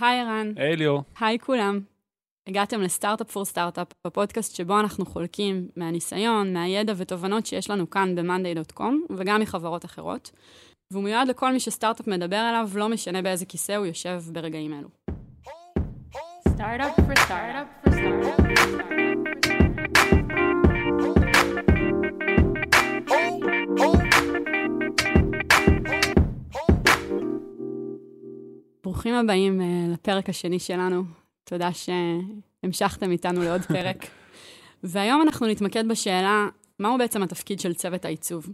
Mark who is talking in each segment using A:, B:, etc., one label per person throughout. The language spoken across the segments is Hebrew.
A: היי ערן.
B: היי ליאור.
A: היי כולם. הגעתם לסטארט-אפ פור סטארט-אפ, בפודקאסט שבו אנחנו חולקים מהניסיון, מהידע ותובנות שיש לנו כאן ב-monday.com, וגם מחברות אחרות. והוא מיועד לכל מי שסטארט-אפ מדבר עליו, לא משנה באיזה כיסא הוא יושב ברגעים אלו. סטארט-אפ פור סטארט-אפ פור ברוכים הבאים uh, לפרק השני שלנו. תודה שהמשכתם איתנו לעוד פרק. והיום אנחנו נתמקד בשאלה, מהו בעצם התפקיד של צוות העיצוב?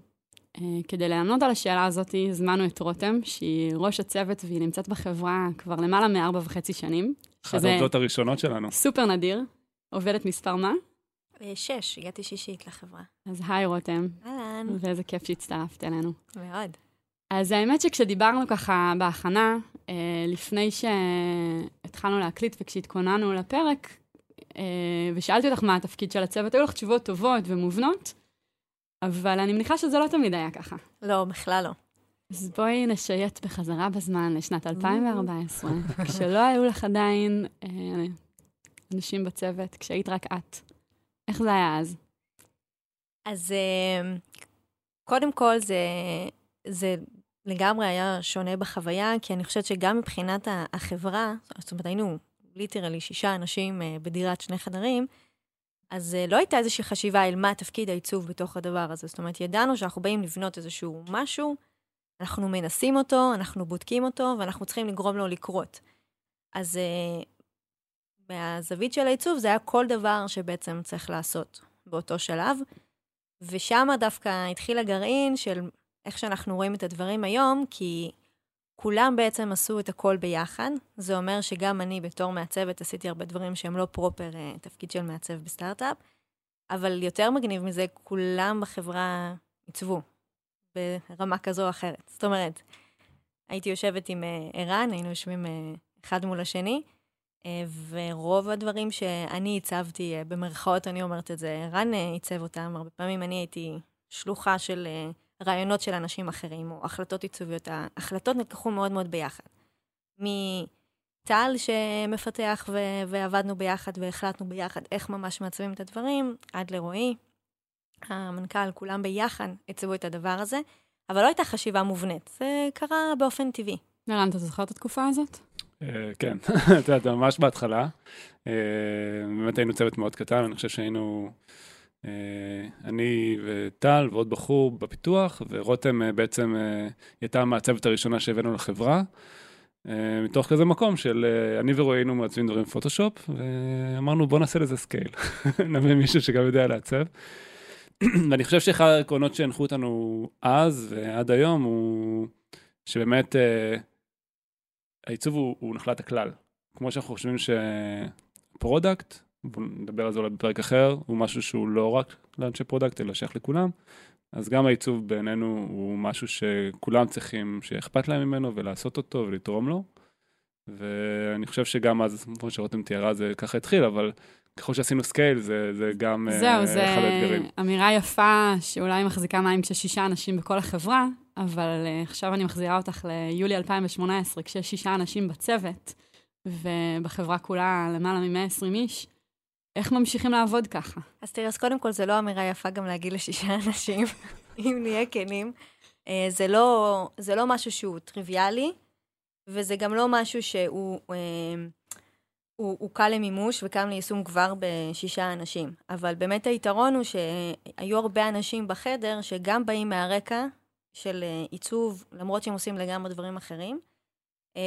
A: Uh, כדי לענות על השאלה הזאת, הזמנו את רותם, שהיא ראש הצוות והיא נמצאת בחברה כבר למעלה מארבע וחצי שנים.
B: אחת העובדות הראשונות שלנו.
A: סופר נדיר. עובדת מספר מה?
C: אה, שש, הגעתי שישית לחברה.
A: אז היי רותם.
C: אהלן.
A: ואיזה כיף שהצטרפת אלינו.
C: מאוד.
A: אז האמת שכשדיברנו ככה בהכנה, אה, לפני שהתחלנו להקליט וכשהתכוננו לפרק, אה, ושאלתי אותך מה התפקיד של הצוות, היו לך תשובות טובות ומובנות, אבל אני מניחה שזה לא תמיד היה ככה.
C: לא, בכלל לא.
A: אז בואי נשייט בחזרה בזמן לשנת 2014, כשלא היו לך עדיין אה, אנשים בצוות, כשהיית רק את. איך זה היה אז?
C: אז אה, קודם כל, זה, זה לגמרי היה שונה בחוויה, כי אני חושבת שגם מבחינת החברה, זאת אומרת, היינו ליטרלי שישה אנשים אה, בדירת שני חדרים, אז לא הייתה איזושהי חשיבה אל מה תפקיד העיצוב בתוך הדבר הזה. זאת אומרת, ידענו שאנחנו באים לבנות איזשהו משהו, אנחנו מנסים אותו, אנחנו בודקים אותו, ואנחנו צריכים לגרום לו לקרות. אז uh, מהזווית של העיצוב זה היה כל דבר שבעצם צריך לעשות באותו שלב. ושם דווקא התחיל הגרעין של איך שאנחנו רואים את הדברים היום, כי כולם בעצם עשו את הכל ביחד. זה אומר שגם אני בתור מעצבת עשיתי הרבה דברים שהם לא פרופר uh, תפקיד של מעצב בסטארט-אפ, אבל יותר מגניב מזה, כולם בחברה עיצבו. ברמה כזו או אחרת. זאת אומרת, הייתי יושבת עם uh, ערן, היינו יושבים uh, אחד מול השני, ורוב הדברים שאני הצבתי, במרכאות אני אומרת את זה, ערן עיצב אותם, הרבה פעמים אני הייתי שלוחה של רעיונות של אנשים אחרים, או החלטות עיצוביות. ההחלטות נלקחו מאוד מאוד ביחד. מטל שמפתח ו- ועבדנו ביחד והחלטנו ביחד איך ממש מעצבים את הדברים, עד לרועי, המנכ"ל, כולם ביחד עיצבו את הדבר הזה, אבל לא הייתה חשיבה מובנית, זה קרה באופן טבעי.
A: ערן, אתה זוכר את התקופה הזאת?
B: כן, את יודעת, ממש בהתחלה. באמת היינו צוות מאוד קטן, אני חושב שהיינו אני וטל ועוד בחור בפיתוח, ורותם בעצם הייתה המעצבת הראשונה שהבאנו לחברה. מתוך כזה מקום של אני ורועי היינו מעצבים דברים בפוטושופ, ואמרנו בוא נעשה לזה scale, נביא מישהו שגם יודע לעצב. ואני חושב שאחד העקרונות שהנחו אותנו אז ועד היום הוא שבאמת אה, העיצוב הוא, הוא נחלת הכלל. כמו שאנחנו חושבים ש product, נדבר על זה אולי בפרק אחר, הוא משהו שהוא לא רק לאנשי product אלא שייך לכולם, אז גם העיצוב בעינינו הוא משהו שכולם צריכים, שאכפת להם ממנו ולעשות אותו ולתרום לו. ואני חושב שגם אז, כמו שרותם תיארה, זה ככה התחיל, אבל ככל שעשינו scale, זה, זה גם
A: זהו, אה, זה אחד האתגרים. אמירה יפה שאולי מחזיקה מים כששישה אנשים בכל החברה, אבל אה, עכשיו אני מחזירה אותך ליולי 2018, כשיש שישה אנשים בצוות, ובחברה כולה למעלה מ-120 איש. איך ממשיכים לעבוד ככה?
C: אז תראה, אז קודם כל, זה לא אמירה יפה גם להגיד לשישה אנשים, אם נהיה כנים. אה, זה, לא, זה לא משהו שהוא טריוויאלי, וזה גם לא משהו שהוא... אה, הוא, הוא קל למימוש וקם ליישום כבר בשישה אנשים. אבל באמת היתרון הוא שהיו הרבה אנשים בחדר שגם באים מהרקע של אה, עיצוב, למרות שהם עושים לגמרי דברים אחרים, אה,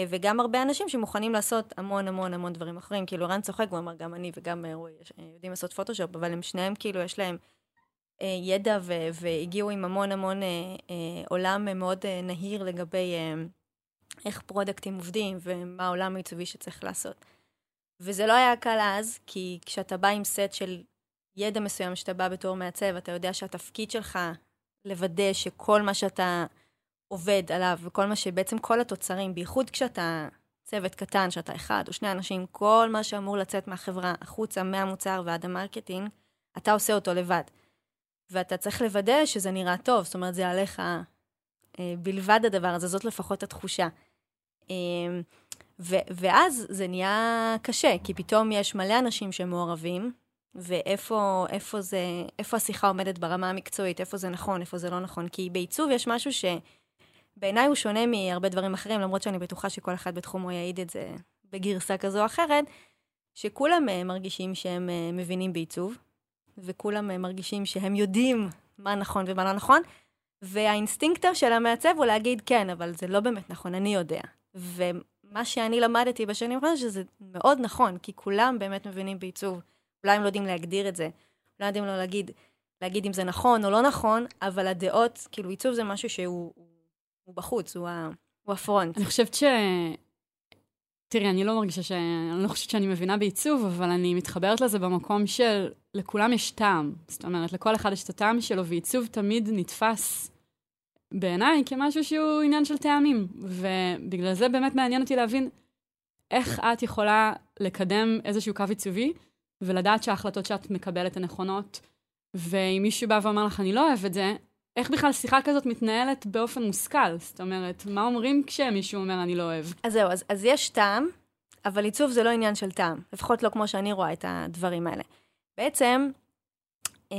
C: וגם הרבה אנשים שמוכנים לעשות המון המון המון דברים אחרים. כאילו, רן צוחק, הוא אמר, גם אני וגם אה, רועי יודעים לעשות פוטושופ, אבל הם שניהם, כאילו, יש להם ידע ו- והגיעו עם המון המון עולם מאוד נהיר לגבי איך product ים עובדים ומה העולם העיצובי שצריך לעשות. וזה לא היה קל אז, כי כשאתה בא עם סט של ידע מסוים שאתה בא בתור מעצב, אתה יודע שהתפקיד שלך לוודא שכל מה שאתה עובד עליו, וכל מה שבעצם כל התוצרים, בייחוד כשאתה צוות קטן, שאתה אחד או שני אנשים, כל מה שאמור לצאת מהחברה, החוצה, מהמוצר ועד ה marketing, אתה עושה אותו לבד. ואתה צריך לוודא שזה נראה טוב, זאת אומרת, זה עליך אה, בלבד הדבר הזה, זאת לפחות התחושה. אה, ו- ואז זה נהיה קשה, כי פתאום יש מלא אנשים שמעורבים, ואיפה איפה זה, איפה השיחה עומדת ברמה המקצועית, איפה זה נכון, איפה זה לא נכון. כי בעיצוב יש משהו שבעיניי הוא שונה מהרבה דברים אחרים, למרות שאני בטוחה שכל אחד בתחומו יעיד את זה בגרסה כזו או אחרת, שכולם אה, מרגישים שהם אה, מבינים בעיצוב, וכולם אה, מרגישים שהם יודעים מה נכון ומה לא נכון, והאינסטינקט של המעצב הוא להגיד, כן, אבל זה לא באמת נכון, אני יודע. ומה שאני למדתי בשנים האחרונות, שזה מאוד נכון, כי כולם באמת מבינים בעיצוב. אולי הם לא יודעים להגדיר את זה, אולי יודעים לא להגיד, להגיד אם זה נכון או לא נכון, אבל הדעות, כאילו עיצוב זה משהו שהוא הוא, בחוץ, הוא, ה, הוא הפרונט.
A: אני חושבת ש... תראי, אני לא מרגישה ש... אני לא חושבת שאני מבינה בעיצוב, אבל אני מתחברת לזה במקום של לכולם יש טעם. זאת אומרת, לכל אחד יש את הטעם שלו, ועיצוב תמיד נתפס בעיניי כמשהו שהוא עניין של טעמים. ובגלל זה באמת מעניין אותי להבין איך את יכולה לקדם איזשהו קו עיצובי, ולדעת שההחלטות שאת מקבלת הן נכונות. ואם מישהו בא ואומר לך, אני לא אוהב את זה, איך בכלל שיחה כזאת מתנהלת באופן מושכל? זאת אומרת, מה אומרים כשמישהו אומר, אני לא אוהב?
C: אז זהו, אז, אז יש טעם, אבל עיצוב זה לא עניין של טעם, לפחות לא כמו שאני רואה את הדברים האלה. בעצם, אה,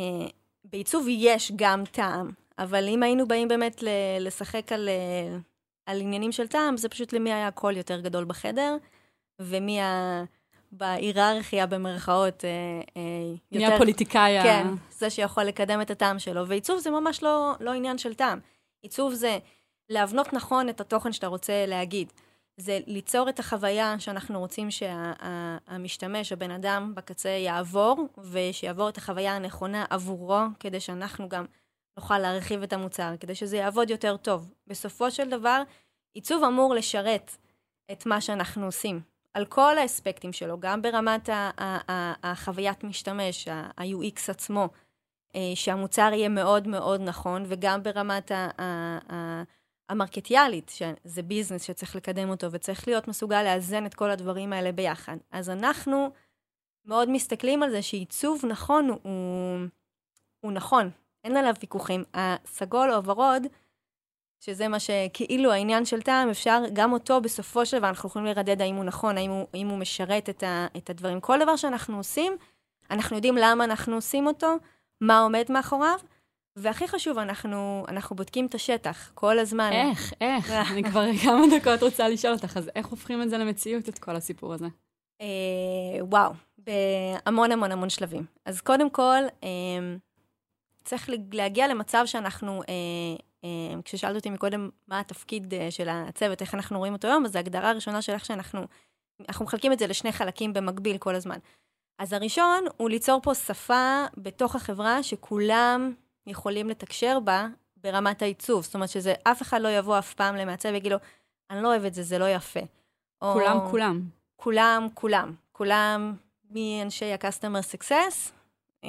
C: בעיצוב יש גם טעם, אבל אם היינו באים באמת ל- לשחק על, אה, על עניינים של טעם, זה פשוט למי היה קול יותר גדול בחדר, ומי ה... בהיררכיה במרכאות אה, אה,
A: יותר... מי הפוליטיקאי
C: כן, זה שיכול לקדם את הטעם שלו. ועיצוב זה ממש לא, לא עניין של טעם. עיצוב זה להבנות נכון את התוכן שאתה רוצה להגיד. זה ליצור את החוויה שאנחנו רוצים שהמשתמש, שה, הבן אדם בקצה יעבור, ושיעבור את החוויה הנכונה עבורו, כדי שאנחנו גם נוכל להרחיב את המוצר, כדי שזה יעבוד יותר טוב. בסופו של דבר, עיצוב אמור לשרת את מה שאנחנו עושים. על כל האספקטים שלו, גם ברמת החוויית משתמש, ה-UX עצמו, אה, שהמוצר יהיה מאוד מאוד נכון, וגם ברמת המרקטיאלית, שזה ביזנס שצריך לקדם אותו וצריך להיות מסוגל לאזן את כל הדברים האלה ביחד. אז אנחנו מאוד מסתכלים על זה שעיצוב נכון הוא, הוא נכון, אין עליו ויכוחים. הסגול או הוורוד, שזה מה שכאילו העניין של טעם, אפשר גם אותו בסופו של דבר, אנחנו יכולים לרדד האם הוא נכון, האם הוא, האם הוא משרת את, ה, את הדברים. כל דבר שאנחנו עושים, אנחנו יודעים למה אנחנו עושים אותו, מה עומד מאחוריו, והכי חשוב, אנחנו, אנחנו בודקים את השטח כל הזמן.
A: איך, איך? אני כבר כמה דקות רוצה לשאול אותך, אז איך הופכים את זה למציאות, את כל הסיפור הזה?
C: אה, וואו, בהמון המון המון שלבים. אז קודם כל, אה, צריך להגיע למצב שאנחנו אה, כששאלת אותי מקודם מה התפקיד אה, של הצוות, איך אנחנו רואים אותו היום, אז ההגדרה הראשונה של איך שאנחנו, אנחנו מחלקים את זה לשני חלקים במקביל כל הזמן. אז הראשון הוא ליצור פה שפה בתוך החברה שכולם יכולים לתקשר בה ברמת העיצוב. זאת אומרת שזה, אף אחד לא יבוא אף פעם למעצב ויגיד לו, אני לא אוהב את זה, זה לא יפה.
A: כולם, או, כולם.
C: כולם, כולם. כולם, מאנשי ה-customer success, אה,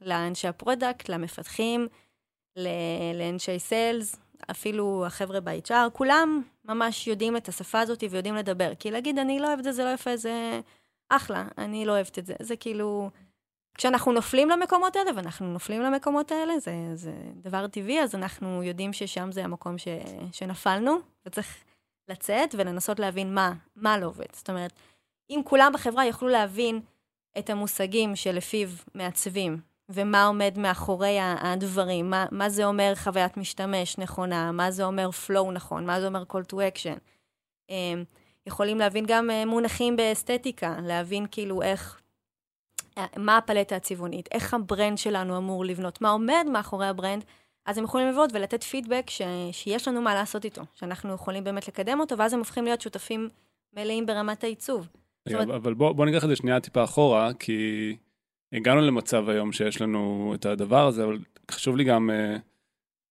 C: לאנשי ה product, למפתחים, לאנשי sales, אפילו החבר'ה ב-HR, כולם ממש יודעים את השפה הזאת ויודעים לדבר. כי להגיד, אני לא אוהבת את זה, זה לא יפה, זה אחלה, אני לא אוהבת את זה. זה כאילו... כשאנחנו נופלים למקומות האלה, ואנחנו נופלים למקומות האלה, זה, זה דבר טבעי, אז אנחנו יודעים ששם זה המקום ש, שנפלנו, וצריך לצאת ולנסות להבין מה, מה לא עובד. זאת אומרת, אם כולם בחברה יוכלו להבין את המושגים שלפיו מעצבים ומה עומד מאחורי הדברים, מה, מה זה אומר חוויית משתמש נכונה, מה זה אומר flow נכון, מה זה אומר call to action. אמ, יכולים להבין גם אה, מונחים באסתטיקה, להבין כאילו איך, אה, מה הפלטה הצבעונית, איך ה brand שלנו אמור לבנות, מה עומד מאחורי ה brand, אז הם יכולים לבוא ולתת פידבק ש, שיש לנו מה לעשות איתו, שאנחנו יכולים באמת לקדם אותו, ואז הם הופכים להיות שותפים מלאים ברמת העיצוב.
B: אומרת... אבל בוא, בוא ניקח את זה שנייה טיפה אחורה, כי... הגענו למצב היום שיש לנו את הדבר הזה, אבל חשוב לי גם אה,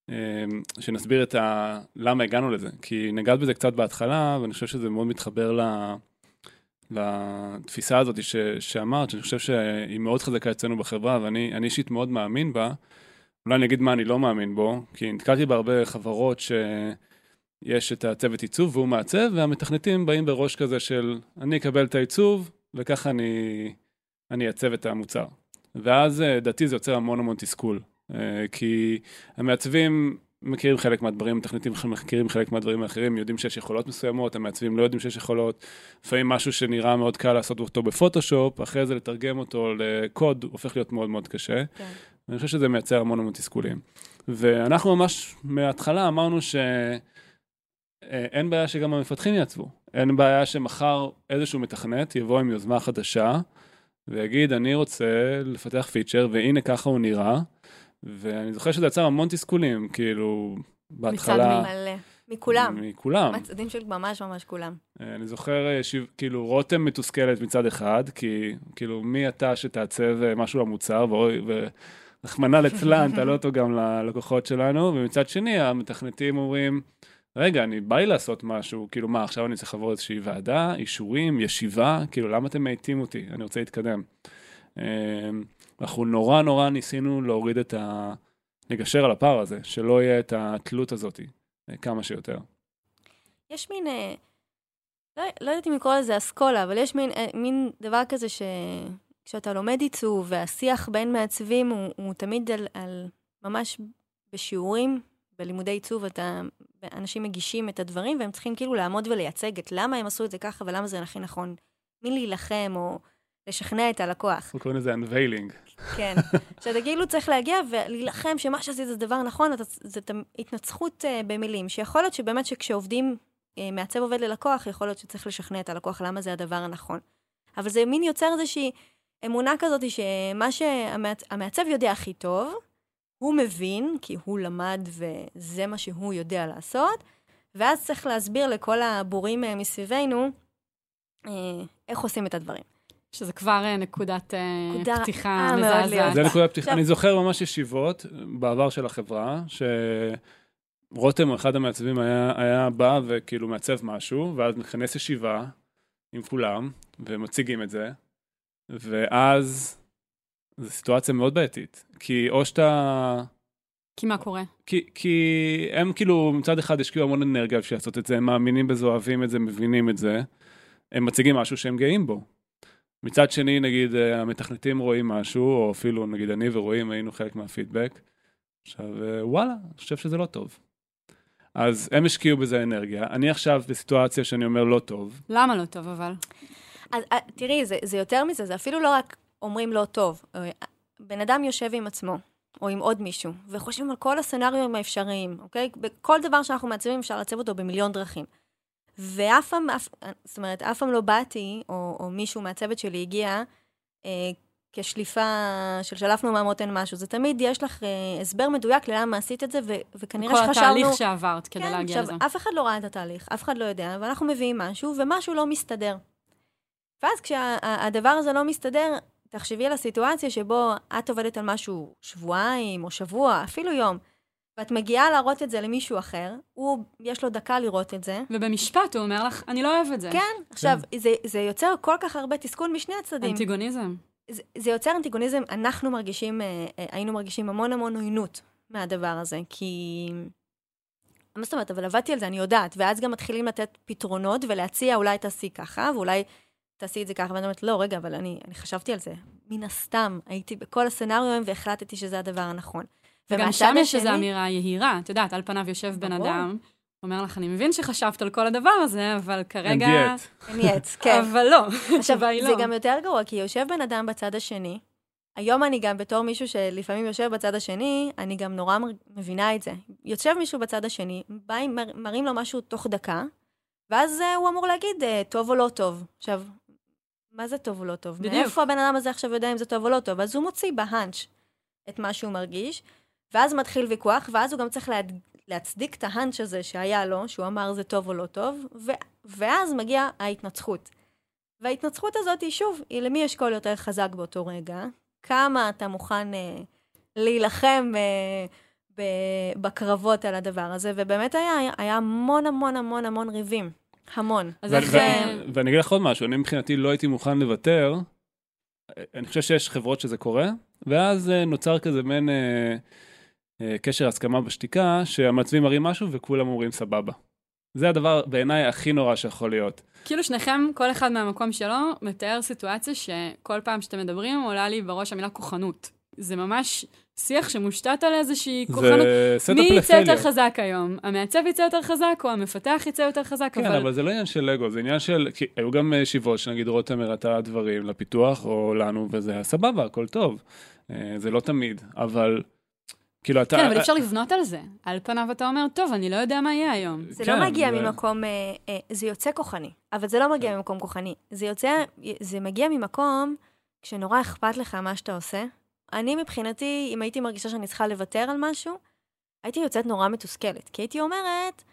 B: אה, שנסביר את ה... למה הגענו לזה. כי נגעת בזה קצת בהתחלה, ואני חושב שזה מאוד מתחבר ל... לתפיסה הזאת ש... שאמרת, שאני חושב שהיא מאוד חזקה אצלנו בחברה, ואני אישית מאוד מאמין בה. אולי אני אגיד מה אני לא מאמין בו, כי נתקלתי בהרבה חברות שיש את הצוות עיצוב והוא מעצב, והמתכנתים באים בראש כזה של אני אקבל את העיצוב, וככה אני אני אעצב את המוצר. ואז אה, זה יוצר המון המון תסכול, אה, כי המעצבים מכירים חלק מהדברים, מתכנתים מכירים חלק מהדברים האחרים, יודעים שיש יכולות מסוימות, המעצבים לא יודעים שיש יכולות. לפעמים משהו שנראה מאוד קל לעשות אותו בפוטושופ, אחרי זה לתרגם אותו לקוד, הופך להיות מאוד מאוד קשה. כן. אני חושב שזה מייצר המון המון תסכולים. ואנחנו ממש מההתחלה אמרנו שאין אה, בעיה שגם המפתחים יעצבו. אין בעיה שמחר איזשהו מתכנת יבוא עם יוזמה חדשה ויגיד, אני רוצה לפתח פיצ'ר, והנה ככה הוא נראה. ואני זוכר שזה יצר המון תסכולים, כאילו, בהתחלה...
C: מצד מלא. מכולם.
B: מכולם.
C: מצדים של ממש ממש כולם.
B: אה, אני זוכר, אה, שיו, כאילו, רותם מתוסכלת מצד אחד, כי כאילו, מי אתה שתעצב אה, משהו למוצר, ורחמנא ליצלן, תעלה אותו גם ללקוחות שלנו, ומצד שני, המתכנתים אומרים, רגע, אני בא לי לעשות משהו, כאילו מה, עכשיו אני צריך לעבור איזושהי ועדה, אישורים, ישיבה, כאילו, למה אתם מאיטים אותי? אני רוצה להתקדם. אנחנו נורא נורא ניסינו להוריד את ה... לגשר על הפער הזה, שלא יהיה את התלות הזאת אה, כמה שיותר.
C: יש מין, אה, לא, לא יודעת אם לקרוא לזה אסכולה, אבל יש מין, אה, מין דבר כזה שכשאתה לומד עיצוב והשיח בין מעצבים הוא, הוא תמיד על, על ממש בשיעורים, בלימודי עיצוב, אתה, אנשים מגישים את הדברים והם צריכים כאילו לעמוד ולייצג את למה הם עשו את זה ככה ולמה זה הכי נכון. מי להילחם או לשכנע את הלקוח.
B: אנחנו קוראים לזה unveiling.
C: כן, שאתה כאילו צריך להגיע ולהילחם שמה שעשית זה דבר נכון, זאת התנצחות uh, במילים, שיכול להיות שבאמת שכשעובדים, uh, מעצב עובד ללקוח, יכול להיות שצריך לשכנע את הלקוח למה זה הדבר הנכון. אבל זה מין יוצר איזושהי אמונה כזאת שמה שהמעצב יודע הכי טוב, הוא מבין, כי הוא למד וזה מה שהוא יודע לעשות, ואז צריך להסביר לכל הבורים uh, מסביבנו uh, איך עושים את הדברים.
A: שזה כבר אה, נקודת אה, נקודה, פתיחה אה, מזעזעת.
B: זה נקודת פתיחה. אני זוכר ממש ישיבות בעבר של החברה, שרותם, אחד המעצבים, היה, היה בא וכאילו מעצב משהו, ואז מכנס ישיבה עם כולם, ומציגים את זה, ואז זו סיטואציה מאוד בעייתית. כי או שאתה...
A: כי מה קורה?
B: כי, כי הם כאילו מצד אחד השקיעו המון אנרגיה בשביל לעשות את זה, הם מאמינים בזה, אוהבים את זה, מבינים את זה. הם מציגים משהו שהם גאים בו. מצד שני, נגיד, אה, המתכנתים רואים משהו, או אפילו, נגיד, אני ורואים, היינו חלק מהפידבק. עכשיו, אה, וואלה, אני חושב שזה לא טוב. אז הם השקיעו בזה אנרגיה. אני עכשיו בסיטואציה שאני אומר לא טוב.
A: למה לא טוב, אבל?
C: אז אה, תראי, זה, זה יותר מזה, זה אפילו לא רק אומרים לא טוב. בן אדם יושב עם עצמו, או עם עוד מישהו, וחושבים על כל הסצנריונים האפשריים, אוקיי? בכל דבר שאנחנו מעצבים אפשר לעצב אותו במיליון דרכים. ואף פעם, זאת אומרת, אף פעם לא באתי, או, או מישהו מהצוות שלי הגיע אה, כשליפה של שלפנו מהמותן משהו. זה תמיד יש לך אה, הסבר מדויק ללמה עשית את זה, ו, וכנראה שחשבנו...
A: כל התהליך שעברת כדי
C: כן,
A: להגיע
C: עכשיו, לזה. אף אחד לא ראה את התהליך, אף אחד לא יודע, ואנחנו מביאים משהו, ומשהו לא מסתדר. ואז כשהדבר כשה, הזה לא מסתדר, תחשבי על הסיטואציה שבו את עובדת על משהו שבועיים או שבוע, אפילו יום. ואת מגיעה להראות את זה למישהו אחר, הוא, יש לו דקה לראות את זה.
A: ובמשפט הוא אומר לך, אני לא אוהב את זה.
C: כן, עכשיו, כן. זה, זה יוצר כל כך הרבה תסכול משני הצדדים.
A: אנטיגוניזם.
C: זה, זה יוצר אנטיגוניזם, אנחנו מרגישים, אה, אה, היינו מרגישים המון המון עוינות מהדבר הזה, כי... מה זאת אומרת, אבל עבדתי על זה, אני יודעת, ואז גם מתחילים לתת פתרונות ולהציע, אולי תעשי ככה, ואולי תעשי את זה ככה, ואני אומרת, לא, רגע, אבל אני, אני חשבתי על זה. מן הסתם, הייתי בכל הסצנריואים והחלטתי שזה הדבר הנכון.
A: וגם שם יש איזו אמירה יהירה. את יודעת, על פניו יושב בן אדם, אומר לך, אני מבין שחשבת על כל הדבר הזה, אבל כרגע...
B: אין
C: דיאט. אין דיאט, כן.
A: אבל לא, התשובה היא
C: לא. זה גם יותר גרוע, כי יושב בן אדם בצד השני, היום אני גם בתור מישהו שלפעמים יושב בצד השני, אני גם נורא מבינה את זה. יושב מישהו בצד השני, בא, מר, מראים לו משהו תוך דקה, ואז uh, הוא אמור להגיד, uh, טוב או לא טוב. עכשיו, מה זה טוב או לא טוב? בדיוק. מאיפה הבן אדם הזה עכשיו יודע אם זה טוב או לא טוב? אז הוא מוציא בהאנץ' את מה שהוא מרגיש, ואז מתחיל ויכוח, ואז הוא גם צריך להד... להצדיק את ההאנץ' הזה שהיה לו, שהוא אמר זה טוב או לא טוב, ו... ואז מגיעה ההתנצחות. וההתנצחות הזאת היא שוב, היא למי יש קול יותר חזק באותו רגע, כמה אתה מוכן אה, להילחם אה, ב... בקרבות על הדבר הזה, ובאמת היה, היה המון המון המון המון ריבים. המון.
B: אז איך... ואני אגיד לך עוד משהו, אני מבחינתי לא הייתי מוכן לוותר. אני חושב שיש חברות שזה קורה, ואז אה, נוצר כזה מעין... אה, אה, קשר הסכמה בשתיקה, שהמצביעים מראים משהו וכולם אומרים סבבה. זה הדבר בעיניי הכי נורא שיכול להיות.
A: כאילו שניכם, כל אחד מהמקום שלו, מתאר סיטואציה שכל פעם שאתם מדברים עולה לי בראש המילה כוחנות. זה ממש שיח שמושתת על איזושהי
B: זה
A: כוחנות. מי יצא יותר. חזק היום? המעצב יצא יותר חזק, או המפתח יצא יותר חזק?
B: כן, אבל זה לא עניין של לגו, זה עניין של... כי היו גם ישיבות שנגיד רותם הראתה דברים לפיתוח, או לנו, וזה היה סבבה, הכל טוב. אה, זה לא תמיד, אבל... כאילו, אתה...
A: כן, אבל אפשר לבנות על זה. על פניו אתה אומר, טוב, אני לא יודע מה יהיה היום.
C: זה
B: כן,
C: לא מגיע
B: זה-
C: ממקום, אה, אה, זה יוצא כוחני, אבל זה לא מגיע ממקום כוחני. זה יוצא, זה מגיע ממקום כשנורא אכפת לך מה שאתה עושה. אני מבחינתי, אם הייתי מרגישה שאני צריכה לוותר על משהו, הייתי יוצאת נורא מתוסכלת, כי הייתי אומרת,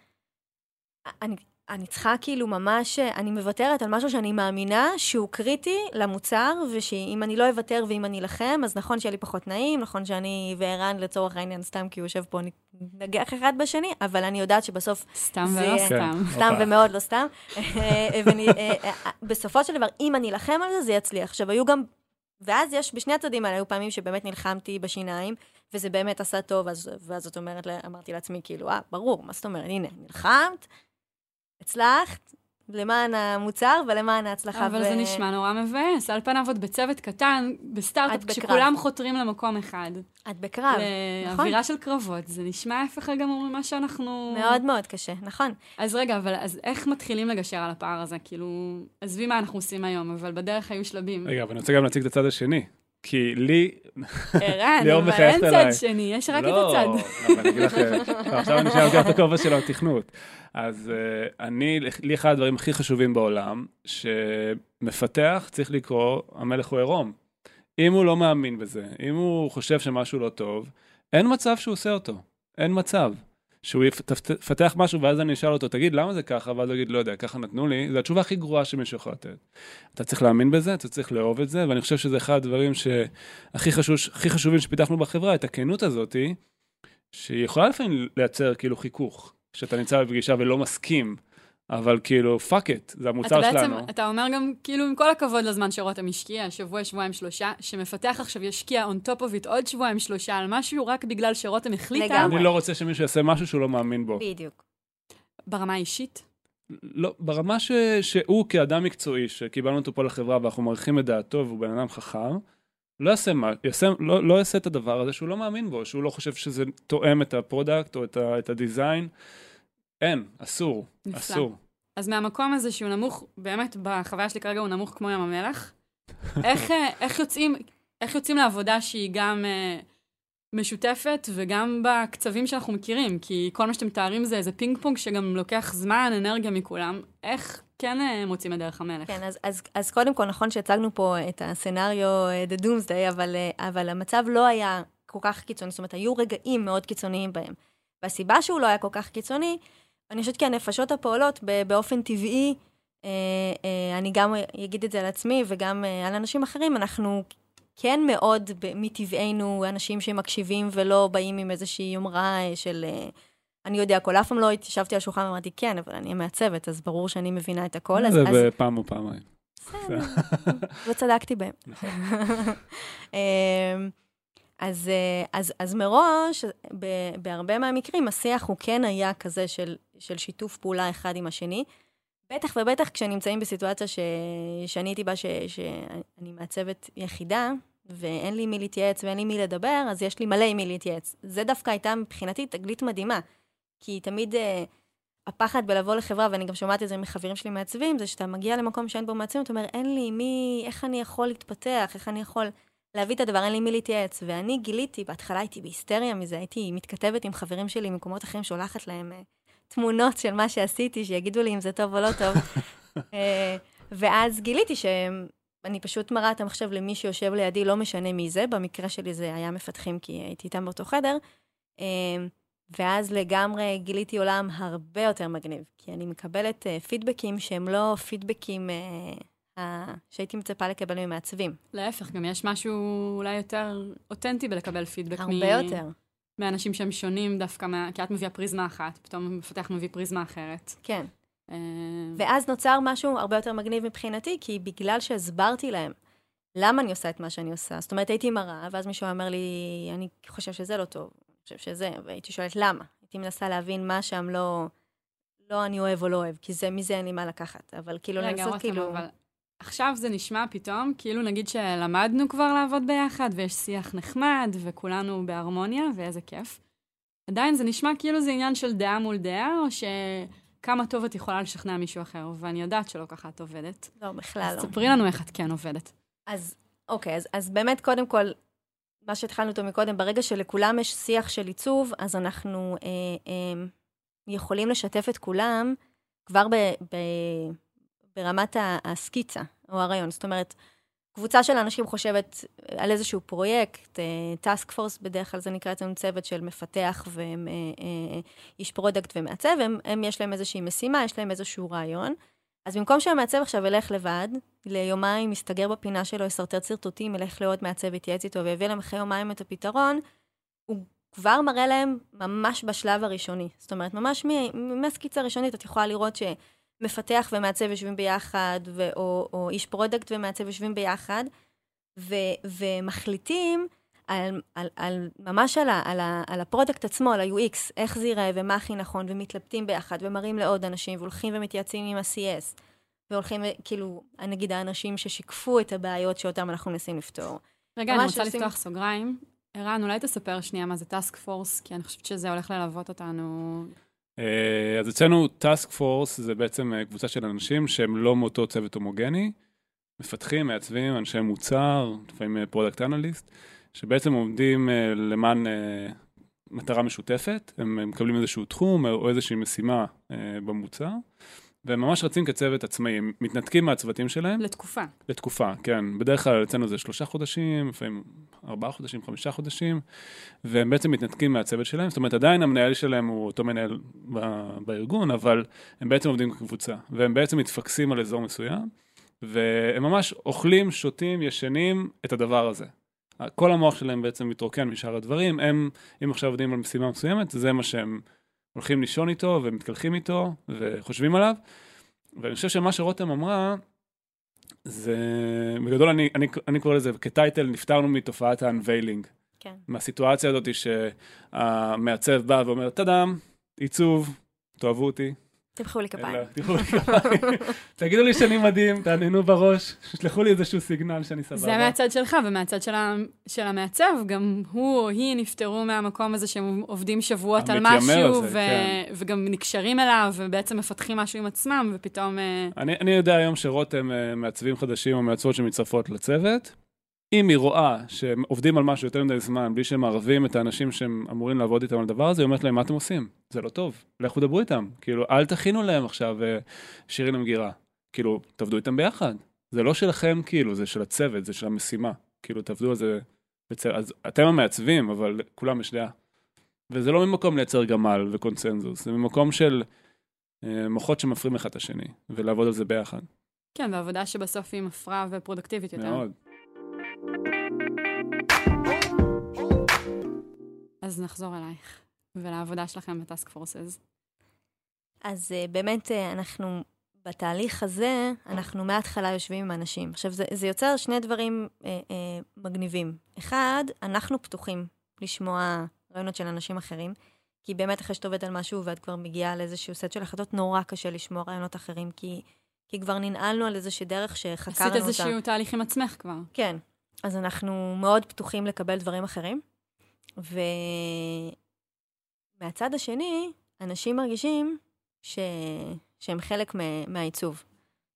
C: אני, אני צריכה כאילו ממש, אני מוותרת על משהו שאני מאמינה שהוא קריטי למוצר, ושאם אני לא אוותר ואם אני אלחם, אז נכון שיהיה לי פחות נעים, נכון שאני וערן לצורך העניין, סתם כי הוא יושב פה, נגח אחד בשני, אבל אני יודעת שבסוף
A: סתם
C: זה-
A: ולא
C: כן.
A: סתם.
C: סתם. ומאוד לא סתם. ובסופו של דבר, אם אני אלחם על זה, זה יצליח. עכשיו, היו גם... ואז יש, בשני הצדדים האלה, היו פעמים שבאמת נלחמתי בשיניים, וזה באמת עשה טוב, אז, ואז זאת אומרת, אמרתי לעצמי, כאילו, אה, ברור, מה זאת אומרת, הנה, נלחמת, הצלחת, למען המוצר ולמען ההצלחה.
A: אבל זה נשמע נורא מבאס. על פניו עוד בצוות קטן, בסטארט-אפ. כשכולם חותרים למקום אחד.
C: את בקרב, נכון.
A: לאווירה של קרבות. זה נשמע ההפך הגמור ממה שאנחנו...
C: מאוד מאוד קשה, נכון.
A: אז רגע, אבל אז איך מתחילים לגשר על הפער הזה? כאילו, עזבי מה אנחנו עושים היום, אבל בדרך היו שלבים.
B: רגע, אבל אני רוצה גם להציג את הצד השני. כי לי...
A: ערן, אבל אין. צד שני, יש רק את
B: לא,
A: הצד.
B: אבל אני אגיד לך, לא, עכשיו אני גם את הכובע של התכנות. אז uh, אני, לי אחד הדברים הכי חשובים בעולם, שמפתח צריך לקרוא, המלך הוא עירום. אם הוא לא מאמין בזה, אם הוא חושב שמשהו לא טוב, אין מצב שהוא עושה אותו. אין מצב. שהוא יפת- יפתח משהו ואז אני אשאל אותו, תגיד, למה זה ככה? ואז הוא יגיד, לא יודע, ככה נתנו לי. זו התשובה הכי גרועה שמישהו יכול לתת. אתה צריך להאמין בזה, אתה צריך לאהוב את זה, ואני חושב שזה אחד הדברים שהכי חשוב, חשובים שפיתחנו בחברה, את הכנות הזאתי, שהיא יכולה לפעמים לייצר כאילו חיכוך, שאתה נמצא בפגישה ולא מסכים, אבל כאילו, fuck it, זה המוצר שלנו.
A: בעצם, אתה אומר גם, כאילו, עם כל הכבוד לזמן שרותם השקיע, שבוע, שבועיים, שלושה, שמפתח עכשיו ישקיע on top of it עוד שבועיים, שלושה, על משהו רק בגלל שרותם החליטה,
C: לגמרי.
B: אני לא רוצה שמישהו יעשה משהו שהוא לא מאמין בו.
C: בדיוק.
A: ברמה האישית.
B: לא, ברמה ש, שהוא כאדם מקצועי, שקיבלנו אותו פה לחברה ואנחנו מעריכים את דעתו והוא בן אדם חכם, לא יעשה, מה, יעשה, לא, לא יעשה את הדבר הזה שהוא לא מאמין בו, שהוא לא חושב שזה תואם את ה product או את, ה, את ה design. אין, אסור,
A: נפלא.
B: אסור.
A: אז מהמקום הזה שהוא נמוך, באמת, בחוויה שלי כרגע הוא נמוך כמו ים המלח, איך, אה, איך, יוצאים, איך יוצאים לעבודה שהיא גם אה, משותפת וגם בקצבים שאנחנו מכירים? כי כל מה שאתם מתארים זה איזה פינג פונג שגם לוקח זמן, אנרגיה מכולם. איך כן אה, מוצאים את דרך המלך?
C: כן, אז, אז, אז קודם כל, נכון שהצגנו פה את הסצנריו אה, The Doomsday, אבל, אה, אבל המצב לא היה כל כך קיצוני, זאת אומרת, היו רגעים מאוד קיצוניים בהם. והסיבה שהוא לא היה כל כך קיצוני, אני חושבת כי הנפשות הפועלות באופן טבעי, אה, אה, אני גם אגיד את זה על עצמי וגם אה, על אנשים אחרים, אנחנו כן מאוד מטבענו אנשים שמקשיבים ולא באים עם איזושהי יומרה של... אני יודע הכל, אף פעם לא התיישבתי על השולחן ואמרתי, כן, אבל אני המעצבת, אז ברור שאני מבינה את הכל.
B: זה בפעם או פעמיים.
C: בסדר, לא צדקתי בהם. אז, אה, אז, אז מראש, ב- בהרבה מהמקרים, השיח הוא כן היה כזה של, של שיתוף פעולה אחד עם השני. בטח ובטח כשנמצאים בסיטואציה ש, שאני הייתי בה, ש, שאני מעצבת יחידה, ואין לי מי להתייעץ ואין לי מי לדבר, אז יש לי מלא עם מי להתייעץ. זה דווקא הייתה מבחינתי תגלית מדהימה. כי תמיד אה, הפחד בלבוא לחברה, ואני גם שומעת את זה מחברים שלי מעצבים, זה שאתה מגיע למקום שאין בו מעצבים, אתה אומר, אין לי מי, איך אני יכול להתפתח, איך אני יכול להביא את הדבר, אין לי מי להתייעץ. ואני גיליתי, בהתחלה הייתי בהיסטריה מזה, הייתי מתכתבת עם חברים שלי ממקומות אחרים, שולחת להם אה, תמונות של מה שעשיתי, שיגידו לי אם זה טוב או לא טוב. אה, ואז גיליתי שאני פשוט מראה את המחשב למי שיושב לידי, לא משנה מי זה, במקרה שלי זה היה מפתחים, כי הייתי איתם באותו חדר. אה, ואז לגמרי גיליתי עולם הרבה יותר מגניב, כי אני מקבלת פידבקים שהם לא פידבקים שהייתי מצפה לקבל ממעצבים.
A: להפך, גם יש משהו אולי יותר אותנטי בלקבל פידבק
C: הרבה יותר.
A: מאנשים שהם שונים דווקא, מה... כי את מביאה פריזמה אחת, פתאום המפתח מביא פריזמה אחרת.
C: כן.
A: אה,
C: ואז נוצר משהו הרבה יותר מגניב מבחינתי, כי בגלל שהסברתי להם למה אני עושה את מה שאני עושה, זאת אומרת, הייתי מראה, ואז מישהו אומר לי, אני חושב שזה לא טוב, אני חושב שזה, והייתי שואלת למה. הייתי מנסה להבין מה שם לא, לא אני אוהב או לא אוהב, כי זה, מזה אין לי מה לקחת, אבל כאילו
A: רגע,
C: לנסות
A: רותם,
C: כאילו...
A: אבל עכשיו זה נשמע פתאום, כאילו נגיד שלמדנו כבר לעבוד ביחד, ויש שיח נחמד, וכולנו בהרמוניה, ואיזה כיף. עדיין זה נשמע כאילו זה עניין של דעה מול דעה, או שכמה טוב את יכולה לשכנע מישהו אחר, ואני יודעת שלא ככה את עובדת.
C: לא, בכלל
A: אז
C: לא.
A: ספרי לנו איך את כן עובדת.
C: אז אוקיי, אז, אז באמת, קודם כל, מה שהתחלנו אותו מקודם, ברגע שלכולם יש שיח של עיצוב, אז אנחנו אה, אה, יכולים לשתף את כולם כבר ב, ב, ברמת הסקיצה או הרעיון. זאת אומרת, קבוצה של אנשים חושבת על איזשהו פרויקט, task force בדרך כלל זה נקרא אצלנו צוות של מפתח ואיש product ומעצב, הם, הם יש להם איזושהי משימה, יש להם איזשהו רעיון. אז במקום שהמעצב עכשיו ילך לבד, ליומיים יסתגר בפינה שלו, ישרטט שרטוטים, ילך לעוד מעצב, יתייעץ איתו ויביא להם אחרי יומיים את הפתרון, הוא כבר מראה להם ממש בשלב הראשוני. זאת אומרת, ממש מהסקיצה הראשונית את יכולה לראות שמפתח ומעצב יושבים ביחד, ו- או, או איש product ומעצב יושבים ביחד, ו- ומחליטים על, על, על, ממש על, ה, על, ה, על ה product עצמו, על ה-UX, איך זה ייראה ומה הכי נכון, ומתלבטים ביחד, ומראים לעוד אנשים, והולכים ומתייעצים עם ה-CS, והולכים, כאילו, נגיד האנשים ששיקפו את הבעיות שאותם אנחנו מנסים לפתור.
A: רגע, אני רוצה
C: עושים-
A: לפתוח סוגריים. ערן, אולי תספר שנייה מה זה task force, כי אני חושבת שזה הולך ללוות אותנו.
B: אה, אז אצלנו task force זה בעצם אה, קבוצה של אנשים שהם לא מאותו צוות הומוגני, מפתחים, מעצבים, אנשי מוצר, לפעמים product analyst, שבעצם עומדים אה, למען אה, מטרה משותפת, הם מקבלים איזשהו תחום או איזושהי משימה אה, במוצר, והם ממש רצים כצוות עצמאי, מתנתקים מהצוותים שלהם
A: לתקופה.
B: לתקופה, כן. בדרך כלל אצלנו זה שלושה חודשים, לפעמים ארבעה חודשים, חמישה חודשים, והם בעצם מתנתקים מהצוות שלהם, זאת אומרת עדיין המנהל שלהם הוא אותו מנהל ב- בארגון, אבל הם בעצם עובדים כקבוצה, והם בעצם מתפקסים על אזור מסוים, והם ממש אוכלים, שותים, ישנים את הדבר הזה. כל המוח שלהם בעצם מתרוקן משאר הדברים, הם, אם עכשיו עובדים על משימה מסוימת, זה מה שהם הולכים לישון איתו ומתקלחים איתו וחושבים עליו. ואני חושב שמה שרותם אמרה, זה, בגדול אני, אני, אני קורא לזה כטייטל, נפטרנו מתופעת ה-unveiling.
C: כן.
B: מהסיטואציה הזאת שהמעצב בא ואומר, טאדאם, עיצוב, תאהבו אותי.
C: תמחאו לי כפיים.
B: אלא, תמחאו לי כפיים. תגידו לי שאני מדהים, תעניינו בראש, שלחו לי איזשהו סיגנל שאני סבבה.
A: זה מהצד שלך, ומהצד של, המעצב, גם הוא או היא נפטרו מהמקום הזה שהם עובדים שבועות על משהו.
B: כן.
A: וגם נקשרים אליו, ובעצם מפתחים משהו עם עצמם, ופתאום... אה,
B: אני, אני יודע היום שרותם אה, מעצבים חדשים או מעצבות שמצטרפות לצוות. אם היא רואה שהם עובדים על משהו יותר מדי זמן, בלי שהם מערבים את האנשים שהם אמורים לעבוד איתם על הדבר הזה, היא אומרת להם, מה אתם עושים? זה לא טוב, לכו דברו איתם. כאילו, אל תכינו להם עכשיו אה, שירים למגירה. כאילו, תעבדו איתם ביחד. זה לא שלכם, כאילו, זה של הצוות, זה של המשימה. כאילו, תעבדו על זה בצוות. אז אתם המעצבים, אבל כולם יש דעה. וזה לא ממקום לייצר גמל וקונצנזוס, זה ממקום של אה, מוחות שמפרים אחד את השני, ולעבוד על זה ביחד.
A: כן, ועבודה שבסוף היא מפרה ופרודקטיבית יותר.
B: מאוד.
A: אז נחזור אלייך, ולעבודה שלכם בטאסק פורסס.
C: אז uh, באמת uh, אנחנו, בתהליך הזה, אנחנו מההתחלה יושבים עם אנשים. עכשיו, זה, זה יוצר שני דברים uh, uh, מגניבים. אחד, אנחנו פתוחים לשמוע רעיונות של אנשים אחרים, כי באמת אחרי שאת עובדת על משהו ואת כבר מגיעה לאיזשהו סט של החלטות, נורא קשה לשמוע רעיונות אחרים, כי, כי כבר ננעלנו על איזושהי דרך שחקרנו אותה.
A: עשית איזשהו תהליך עם עצמך כבר.
C: כן. אז אנחנו מאוד פתוחים לקבל דברים אחרים, ומהצד השני, אנשים מרגישים ש... שהם חלק. מהעיצוב.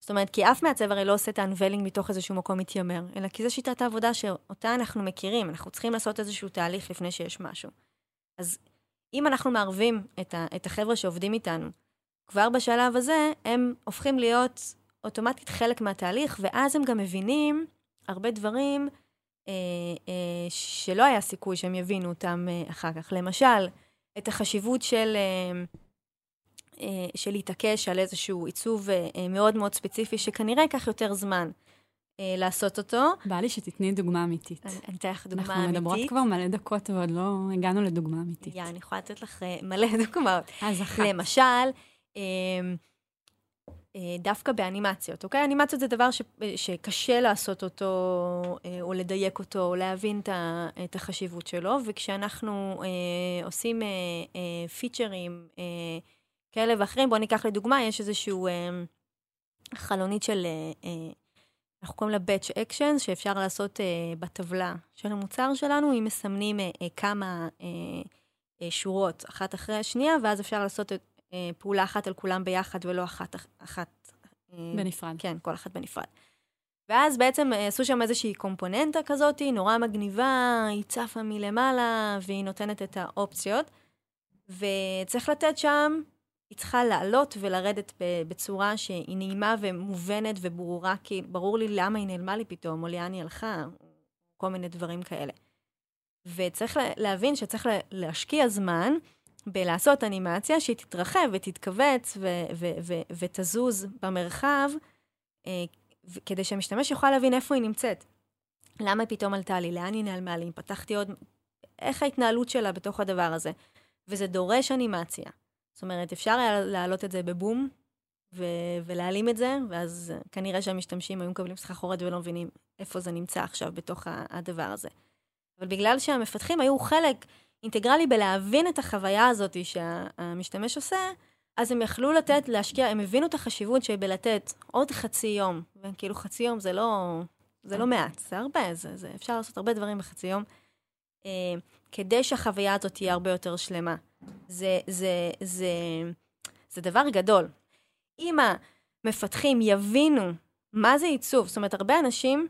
C: זאת אומרת, כי אף מעצב הרי לא עושה את האנבלינג מתוך איזשהו מקום מתיימר, אלא כי זו שיטת העבודה שאותה אנחנו מכירים, אנחנו צריכים לעשות איזשהו תהליך לפני שיש משהו. אז אם אנחנו מערבים את, ה... את החבר'ה שעובדים איתנו, כבר בשלב הזה, הם הופכים להיות אוטומטית חלק מהתהליך, ואז הם גם מבינים הרבה דברים שלא היה סיכוי שהם יבינו אותם אה, אחר כך. למשל, את החשיבות של, אה, אה, של להתעקש על איזשהו עיצוב אה, אה, מאוד מאוד ספציפי, שכנראה ייקח יותר זמן אה, לעשות אותו.
A: בא לי שתתני דוגמה אמיתית.
C: אני אתן לך דוגמה
A: אנחנו
C: אמיתית.
A: מדברות כבר מלא דקות ועוד לא הגענו לדוגמה אמיתית.
C: יא, אני יכולה לתת לך אה, מלא דוגמאות.
A: אז אחת.
C: למשל, אה, אה, דווקא באנימציות, אוקיי? אנימציות זה דבר ש, שקשה לעשות אותו, אה, או לדייק אותו, או להבין את, את החשיבות שלו, וכשאנחנו אה, עושים אה, אה, פיצ'רים אה, כאלה ואחרים, בואו ניקח לדוגמה, יש איזשהו אה, חלונית של, אה, אה, אנחנו קוראים לה Batch Actions, שאפשר לעשות אה, בטבלה של המוצר שלנו, אם מסמנים אה, אה, כמה אה, אה, שורות אחת אחרי השנייה, ואז אפשר לעשות אה, פעולה אחת על כולם ביחד ולא אחת... אחת
A: אה, בנפרד.
C: כן, כל אחת בנפרד. ואז בעצם אה, עשו שם איזושהי קומפוננטה כזאת, נורא מגניבה, היא צפה מלמעלה, והיא נותנת את האופציות. וצריך לתת שם, היא צריכה לעלות ולרדת בצורה שהיא נעימה ומובנת וברורה, כי ברור לי למה היא נעלמה לי פתאום, או לאן היא הלכה, כל מיני דברים כאלה. וצריך להבין שצריך להשקיע זמן בלעשות אנימציה שהיא תתרחב ותתכווץ ותזוז במרחב, אה, כדי שהמשתמש יוכל להבין איפה היא נמצאת. למה פתאום עלתה לי? לאן היא נעלמה לי? אם פתחתי עוד... איך ההתנהלות שלה בתוך הדבר הזה? וזה דורש אנימציה. זאת אומרת, אפשר היה להעלות את זה בבום ו- ולהעלים את זה, ואז כנראה שהמשתמשים היו מקבלים סחרחורת ולא מבינים איפה זה נמצא עכשיו בתוך הדבר הזה. אבל בגלל שהמפתחים היו חלק אינטגרלי בלהבין את החוויה הזאת שהמשתמש עושה, אז הם יכלו לתת, להשקיע, הם הבינו את החשיבות שבלתת עוד חצי יום, וכאילו חצי יום זה לא, זה לא מעט, זה הרבה, זה, זה, אפשר לעשות הרבה דברים בחצי יום, אה, כדי שהחוויה הזאת תהיה הרבה יותר שלמה. זה, זה, זה, זה דבר גדול. אם המפתחים יבינו מה זה עיצוב, זאת אומרת, הרבה אנשים,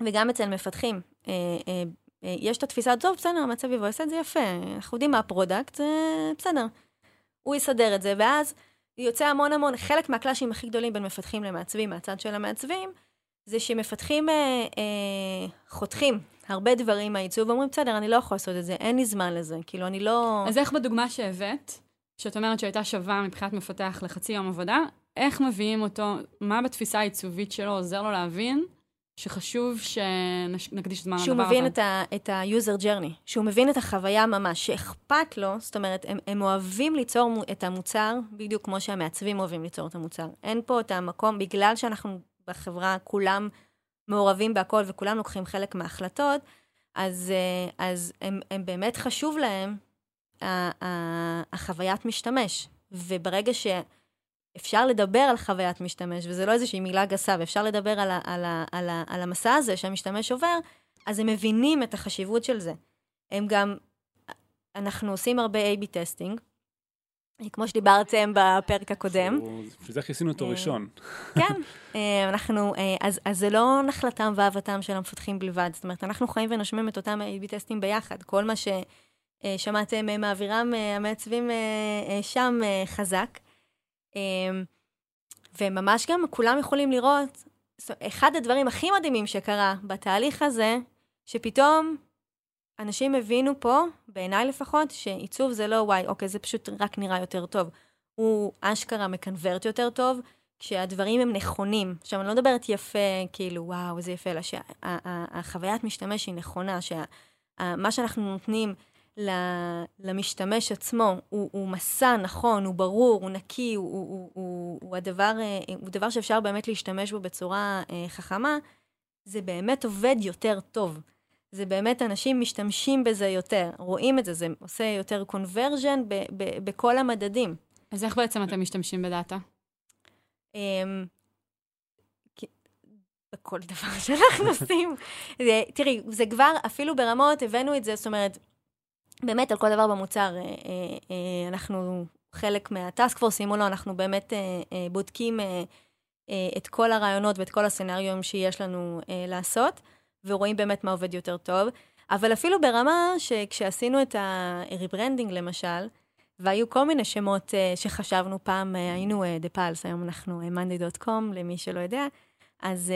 C: וגם אצל מפתחים, אה, אה, יש את התפיסה, טוב, בסדר, המעצב יבוא, יעשה את זה יפה, אנחנו יודעים מה ה product, זה בסדר. הוא יסדר את זה, ואז יוצא המון המון, חלק מה clashים הכי גדולים בין מפתחים למעצבים, מהצד של המעצבים, זה שמפתחים אה, אה, חותכים הרבה דברים מהעיצוב, ואומרים, בסדר, אני לא יכול לעשות את זה, אין לי זמן לזה, כאילו, אני לא...
A: אז איך בדוגמה שהבאת, שאת אומרת שהייתה שווה מבחינת מפתח לחצי יום עבודה, איך מביאים אותו, מה בתפיסה העיצובית שלו עוזר לו להבין שחשוב שנקדיש זמן לדבר הזה.
C: שהוא מבין את, ה, את ה-user journey, שהוא מבין את החוויה ממש, שאכפת לו, זאת אומרת, הם, הם אוהבים ליצור את המוצר, בדיוק כמו שהמעצבים אוהבים ליצור את המוצר. אין פה את המקום, בגלל שאנחנו בחברה כולם מעורבים בהכל וכולם לוקחים חלק מההחלטות, אז, אה, אז הם, הם באמת חשוב להם החוויית משתמש. וברגע ש... אפשר לדבר על חוויית משתמש, וזה לא איזושהי מילה גסה, ואפשר לדבר על, ה, על, ה, על, ה, על המסע הזה שהמשתמש עובר, אז הם מבינים את החשיבות של זה. הם גם, אנחנו עושים הרבה A-B testing, כמו שדיברתם בפרק הקודם.
B: בשביל זה עשינו אותו אה, ראשון.
C: כן, אה, אנחנו, אה, אז, אז זה לא נחלתם ואהבתם של המפתחים בלבד, זאת אומרת, אנחנו חיים ונושמים את אותם A-B testים ביחד. כל מה ששמעתם מעבירים המעצבים שם חזק. אמ, וממש גם כולם יכולים לראות, אחד הדברים הכי מדהימים שקרה בתהליך הזה, שפתאום אנשים הבינו פה, בעיניי לפחות, שעיצוב זה לא וואי, אוקיי, זה פשוט רק נראה יותר טוב. הוא אשכרה מקנברט יותר טוב, כשהדברים הם נכונים. עכשיו, אני לא מדברת יפה, כאילו, וואו, איזה יפה, אלא שהחוויית משתמש היא נכונה, שמה שאנחנו נותנים למשתמש עצמו, הוא, הוא מסע נכון, הוא ברור, הוא נקי, הוא, הוא, הוא, הוא, הדבר, אה, הוא דבר שאפשר באמת להשתמש בו בצורה אה, חכמה, זה באמת עובד יותר טוב. זה באמת, אנשים משתמשים בזה יותר, רואים את זה, זה עושה יותר קונברג'ן בכל המדדים.
A: אז איך בעצם אתם משתמשים בדאטה? אמ,
C: בכל דבר שאנחנו עושים. תראי, זה כבר, אפילו ברמות, הבאנו את זה, זאת אומרת, באמת על כל דבר במוצר, אה, אה, אה, אנחנו חלק מהטאסק פורס, שימו לו, אנחנו באמת בודקים את כל הרעיונות ואת כל הסצנריונים שיש לנו לעשות, ורואים באמת מה עובד יותר טוב. אבל אפילו ברמה שכשעשינו את ה-rebranding למשל, והיו כל מיני שמות שחשבנו פעם, היינו The Pulse, היום אנחנו monday.com, למי שלא יודע, אז,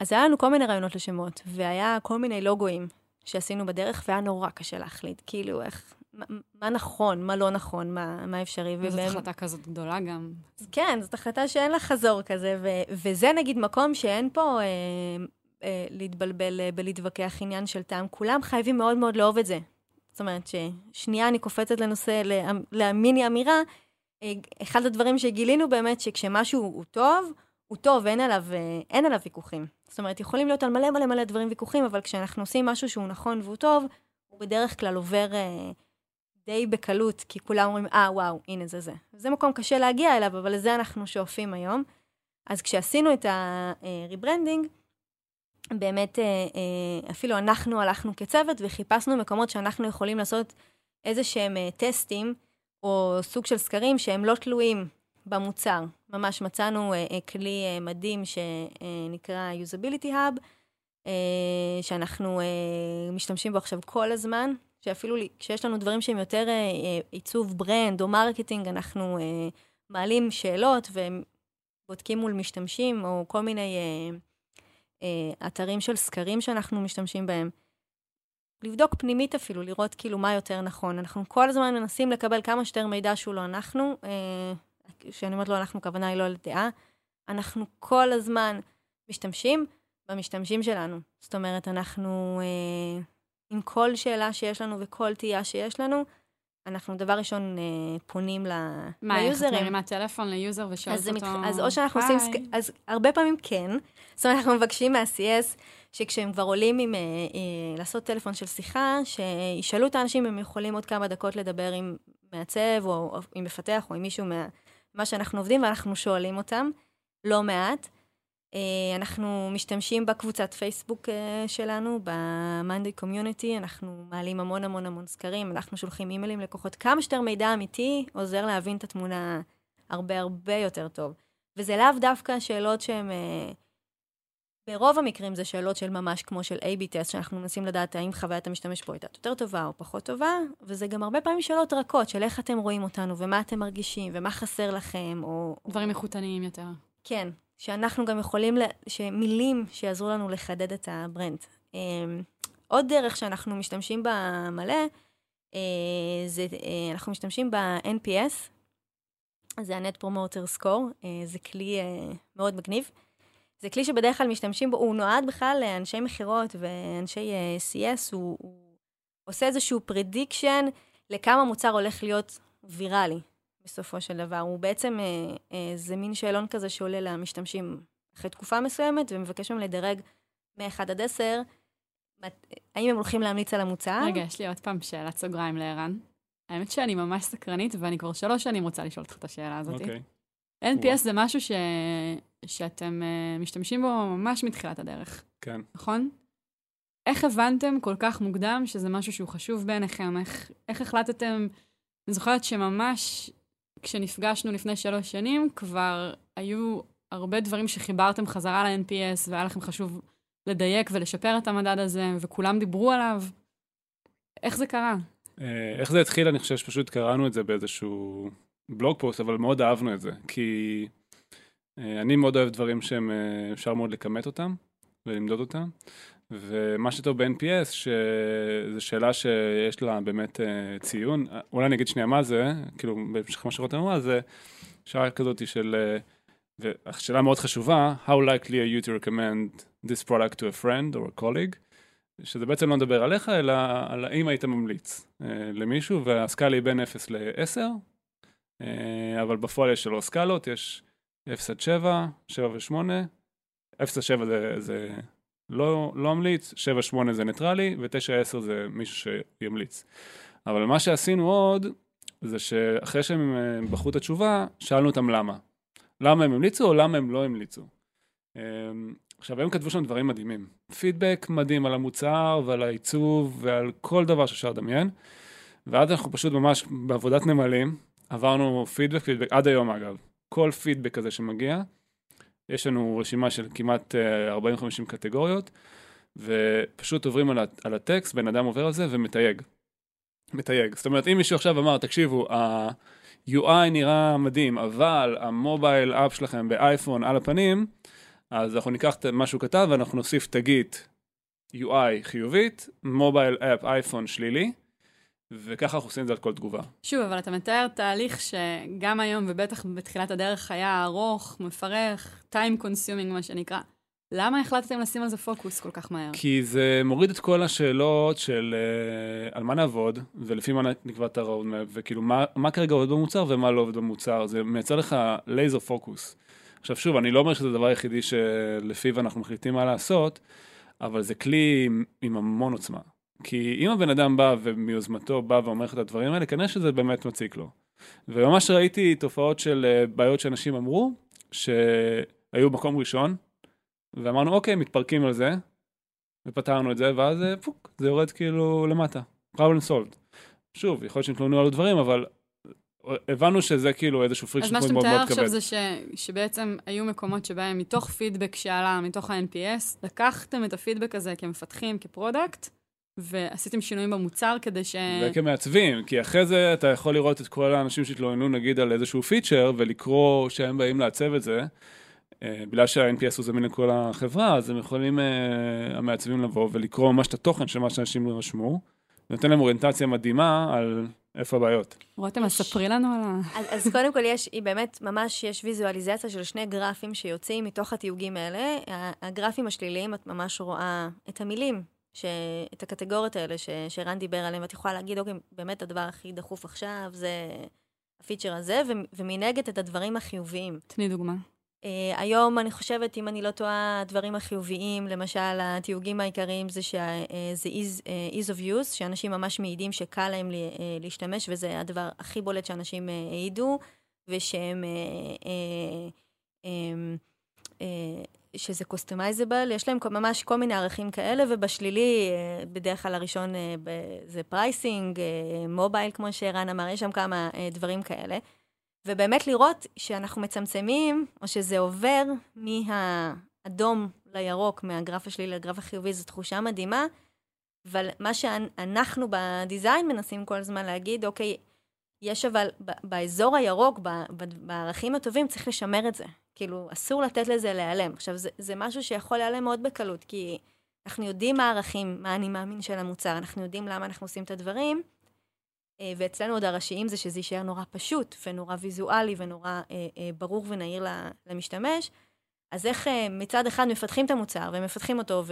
C: אז היה לנו כל מיני רעיונות לשמות, והיה כל מיני לוגויים שעשינו בדרך, והיה נורא קשה להחליט, כאילו, איך, מה, מה נכון, מה לא נכון, מה, מה אפשרי.
A: וזאת ובהם... החלטה כזאת גדולה גם.
C: כן, זאת החלטה שאין לה חזור כזה, ו, וזה נגיד מקום שאין פה אה, אה, להתבלבל אה, בלהתווכח עניין של טעם. כולם חייבים מאוד מאוד לאהוב את זה. זאת אומרת, ששנייה אני קופצת לנושא, למיני אמירה, אה, אחד הדברים שגילינו באמת, שכשמשהו הוא טוב, הוא טוב, אין עליו, אה, אין עליו ויכוחים. זאת אומרת, יכולים להיות על מלא מלא מלא דברים ויכוחים, אבל כשאנחנו עושים משהו שהוא נכון והוא טוב, הוא בדרך כלל עובר אה, די בקלות, כי כולם אומרים, אה, וואו, הנה זה זה. זה מקום קשה להגיע אליו, אבל לזה אנחנו שואפים היום. אז כשעשינו את ה rebranding, באמת אפילו אנחנו הלכנו כצוות וחיפשנו מקומות שאנחנו יכולים לעשות איזה שהם טסטים או סוג של סקרים שהם לא תלויים במוצר. ממש מצאנו כלי מדהים שנקרא usability hub, שאנחנו משתמשים בו עכשיו כל הזמן, שאפילו כשיש לנו דברים שהם יותר אה, אה, עיצוב brand או marketing, אנחנו אה, מעלים שאלות ובודקים מול משתמשים, או כל מיני אתרים של סקרים שאנחנו משתמשים בהם. לבדוק פנימית אפילו, לראות כאילו מה יותר נכון. אנחנו כל הזמן מנסים לקבל כמה שיותר מידע שהוא לא אנחנו. כשאני אומרת לא אנחנו, הכוונה היא לא לדעה. אנחנו כל הזמן משתמשים במשתמשים שלנו. זאת אומרת, אנחנו... עם כל שאלה שיש לנו וכל תהייה שיש לנו, אנחנו דבר ראשון אה, פונים ל...
A: מה, ל userים. מה, איך את מרימה טלפון ל user ושואלת אותו? מתח...
C: אז או שאנחנו היי. עושים... אז הרבה פעמים כן. זאת אומרת, אנחנו מבקשים מה-CS, שכשהם כבר עולים עם... אה, אה, לעשות טלפון של שיחה, שישאלו את האנשים אם הם יכולים עוד כמה דקות לדבר עם מעצב, או, או עם מפתח, או עם מישהו מה... מה שאנחנו עובדים, ואנחנו שואלים אותם לא מעט. אה, אנחנו משתמשים בקבוצת פייסבוק אה, שלנו, ב-Monday Community, אנחנו מעלים המון המון המון סקרים, אנחנו שולחים אימיילים ללקוחות. כמה שיותר מידע אמיתי עוזר להבין את התמונה הרבה הרבה יותר טוב. וזה לאו דווקא שאלות שהן... ברוב המקרים זה שאלות של ממש כמו של A-B test, שאנחנו מנסים לדעת האם חוויית המשתמש פה הייתה יותר טובה או פחות טובה, וזה גם הרבה פעמים שאלות רכות של איך אתם רואים אותנו, ומה אתם מרגישים, ומה חסר לכם, או...
A: דברים איכותניים יותר.
C: כן, שאנחנו גם יכולים, שמילים שיעזרו לנו לחדד את ה brand. אמ, עוד דרך שאנחנו משתמשים בה מלא, אה, זה, אה, אנחנו משתמשים ב-NPS, זה ה-Net Promoter Score, אה, זה כלי מאוד מגניב. זה כלי שבדרך כלל משתמשים בו, הוא נועד בכלל לאנשי מכירות ואנשי CS, הוא, הוא עושה איזשהו prediction לכמה מוצר הולך להיות ויראלי. בסופו של דבר. הוא בעצם, אה, אה, זה מין שאלון כזה שעולה למשתמשים אחרי תקופה מסוימת, ומבקש מהם לדרג מ-1 עד 10, האם הם הולכים להמליץ על המוצר?
A: רגע, יש לי עוד פעם שאלת סוגריים לערן. האמת שאני ממש סקרנית, ואני כבר שלוש שנים רוצה לשאול אותך את השאלה הזאת. אוקיי. Okay. NPS זה משהו ש... שאתם uh, משתמשים בו ממש מתחילת הדרך.
B: כן.
A: נכון? איך הבנתם כל כך מוקדם שזה משהו שהוא חשוב בעיניכם? איך, איך החלטתם? אני זוכרת שממש כשנפגשנו לפני שלוש שנים, כבר היו הרבה דברים שחיברתם חזרה ל-NPS, והיה לכם חשוב לדייק ולשפר את המדד הזה, וכולם דיברו עליו. איך זה קרה?
B: אה, איך זה התחיל? אני חושב שפשוט קראנו את זה באיזשהו בלוג פוסט, אבל מאוד אהבנו את זה, כי אני מאוד אוהב דברים שהם, אה, אפשר מאוד לכמת אותם ולמדוד אותם. ומה שטוב ב-NPS, שזו שאלה שיש לה באמת uh, ציון, אולי אני אגיד שנייה מה זה, כאילו בהמשך מה שרותם אמרה, זה שאלה כזאת של, והשאלה מאוד חשובה, How likely are you to recommend this product to a friend or a colleague, שזה בעצם לא מדבר עליך, אלא על האם היית ממליץ למישהו, והסקאלה היא בין 0 ל-10, uh, אבל בפועל יש שלוש סקאלות, יש 0 עד 7, 7 ו-8, 0 עד 7 זה... זה לא, לא אמליץ, 7-8 זה ניטרלי ו-9-10 זה מישהו שימליץ. אבל מה שעשינו עוד, זה שאחרי שהם בחרו את התשובה, שאלנו אותם למה. למה הם המליצו או למה הם לא המליצו. אמ, עכשיו, הם כתבו שם דברים מדהימים. פידבק מדהים על המוצר ועל העיצוב ועל כל דבר שאפשר לדמיין. ואז אנחנו פשוט ממש בעבודת נמלים, עברנו פידבק, פידבק, עד היום אגב. כל פידבק כזה שמגיע, יש לנו רשימה של כמעט 40-50 אה, קטגוריות, ופשוט עוברים על, על הטקסט, בן אדם עובר על זה ומתייג. מתייג. זאת אומרת, אם מישהו עכשיו אמר, תקשיבו, ה-UI נראה מדהים, אבל המובייל אפ שלכם באייפון על הפנים, אז אנחנו ניקח מה שהוא כתב ואנחנו נוסיף תגית UI חיובית, מובייל אפ אייפון שלילי, וככה אנחנו עושים את זה על כל תגובה.
A: שוב, אבל אתה מתאר תהליך שגם היום, ובטח בתחילת הדרך, היה ארוך, מפרך, time consuming, מה שנקרא. למה החלטתם לשים על זה פוקוס כל כך מהר?
B: כי זה מוריד את כל השאלות של uh, על מה נעבוד, ולפי מה נקבע את ה roadmap, וכאילו מה, מה כרגע עובד במוצר ומה לא עובד במוצר, זה מייצר לך laser focus. עכשיו שוב, אני לא אומר שזה הדבר היחידי שלפיו אנחנו מחליטים מה לעשות, אבל זה כלי עם, עם המון עוצמה. כי אם הבן אדם בא ומיוזמתו בא ואומר לך את הדברים האלה, כנראה שזה באמת מציק לו. וממש ראיתי תופעות של אה, בעיות שאנשים אמרו, שהיו מקום ראשון, ואמרנו, אוקיי, מתפרקים על זה, ופתרנו את זה, ואז אה, פוק, זה יורד כאילו למטה. problem solved. שוב, יכול להיות שהתלוננו על הדברים, אבל הבנו שזה כאילו איזשהו
A: point
B: מאוד
A: מאוד כבד. אז. מה שאתה מתאר עכשיו זה ש, שבעצם היו מקומות שבהם מתוך פידבק שעלה, מתוך ה-NPS, לקחתם את הפידבק הזה כמפתחים, כ product, ועשיתם שינויים במוצר כדי ש...
B: וכמעצבים, כי אחרי זה אתה יכול לראות את כל האנשים שהתלוננו נגיד על איזשהו פיצ'ר, ולקרוא שהם באים לעצב את זה. אה, בגלל שה-NPS הוא זמין לכל החברה, אז הם יכולים, uh, המעצבים לבוא ולקרוא ממש את התוכן של מה שאנשים רשמו, ונותן להם אוריינטציה מדהימה על איפה הבעיות.
A: רותם, אז ספרי לנו על ה...
C: אז, אז קודם כל יש, היא באמת, ממש יש ויזואליזציה של שני גרפים שיוצאים מתוך התיוגים האלה. הגרפים השליליים, את ממש רואה את המילים, ש... את הקטגוריות האלה ש... שרן דיבר עליהן, ואת יכולה להגיד, אוקיי, באמת הדבר הכי דחוף עכשיו זה הפיצ'ר הזה, ו... ומנגד את הדברים החיוביים.
A: תני דוגמה.
C: Uh, היום אני חושבת, אם אני לא טועה, הדברים החיוביים, למשל, התיוגים העיקריים זה שזה uh, ease, uh, ease of use, שאנשים ממש מעידים שקל להם לי, uh, להשתמש, וזה הדבר הכי בולט שאנשים uh, העידו, ושהם... Uh, uh, um, שזה customizable, יש להם ממש כל מיני ערכים כאלה, ובשלילי, uh, בדרך כלל הראשון uh, זה pricing, mobile, כמו שערן אמר, יש שם כמה דברים כאלה. ובאמת לראות שאנחנו מצמצמים, או שזה עובר מהאדום לירוק, מהגרף השלילי לגרף החיובי, זו תחושה מדהימה. אבל מה שאנחנו ב design מנסים כל הזמן להגיד, אוקיי, יש אבל באזור הירוק, בערכים הטובים, צריך לשמר את זה. כאילו, אסור לתת לזה להיעלם. עכשיו, זה, זה משהו שיכול להיעלם מאוד בקלות, כי אנחנו יודעים מה הערכים, מה אני מאמין של המוצר, אנחנו יודעים למה אנחנו עושים את הדברים, אה, ואצלנו עוד הראשיים זה שזה יישאר נורא פשוט ונורא ויזואלי ונורא אה, אה, ברור ונהיר למשתמש. אז איך אה, מצד אחד מפתחים את המוצר ומפתחים אותו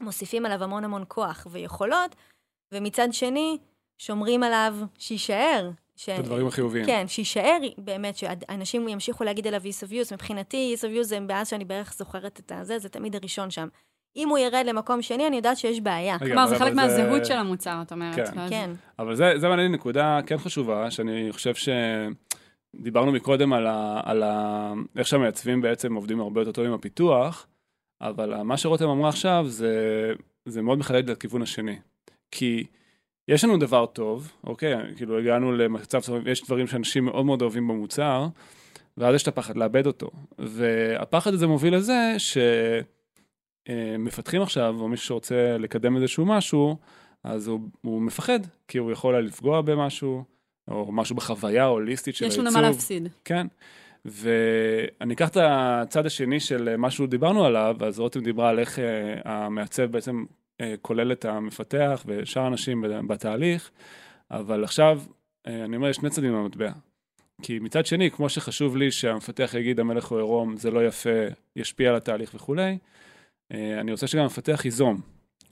C: ומוסיפים עליו המון המון כוח ויכולות, ומצד שני שומרים עליו שיישאר.
B: ש... את הדברים החיוביים.
C: כן, שיישאר באמת, שאנשים ימשיכו להגיד עליו ease of use. מבחינתי, ease of use זה מאז שאני בערך זוכרת את הזה, זה תמיד הראשון שם. אם הוא ירד למקום שני, אני יודעת שיש בעיה.
A: כלומר, זה חלק מהזהות של המוצר, את אומרת.
B: כן.
C: כן.
B: אבל זה, זה מעניין נקודה כן חשובה, שאני חושב ש... דיברנו מקודם על, ה, על ה, איך שהמעצבים בעצם עובדים הרבה יותר טוב עם הפיתוח, אבל מה שרותם אמרה עכשיו זה, זה מאוד מחדד לכיוון השני. כי יש לנו דבר טוב, אוקיי, כאילו הגענו למצב, יש דברים שאנשים מאוד מאוד אוהבים במוצר, ואז יש את הפחד לאבד אותו. והפחד הזה מוביל לזה ש... אה, מפתחים עכשיו, או מישהו שרוצה לקדם איזשהו משהו, אז הוא, הוא מפחד, כי הוא יכול לפגוע במשהו, או משהו בחוויה הוליסטית של
A: יש
B: העיצוב.
A: יש לנו מה להפסיד.
B: כן. ואני אקח את הצד השני של מה שדיברנו עליו, אז רותם דיברה על איך uh, המעצב בעצם כולל את המפתח ושאר האנשים בתהליך, אבל עכשיו, uh, אני אומר, יש שני צדדים במטבע. כי מצד שני, כמו שחשוב לי שהמפתח יגיד המלך הוא עירום, זה לא יפה, ישפיע על התהליך וכולי, אה, אני רוצה שגם המפתח ייזום.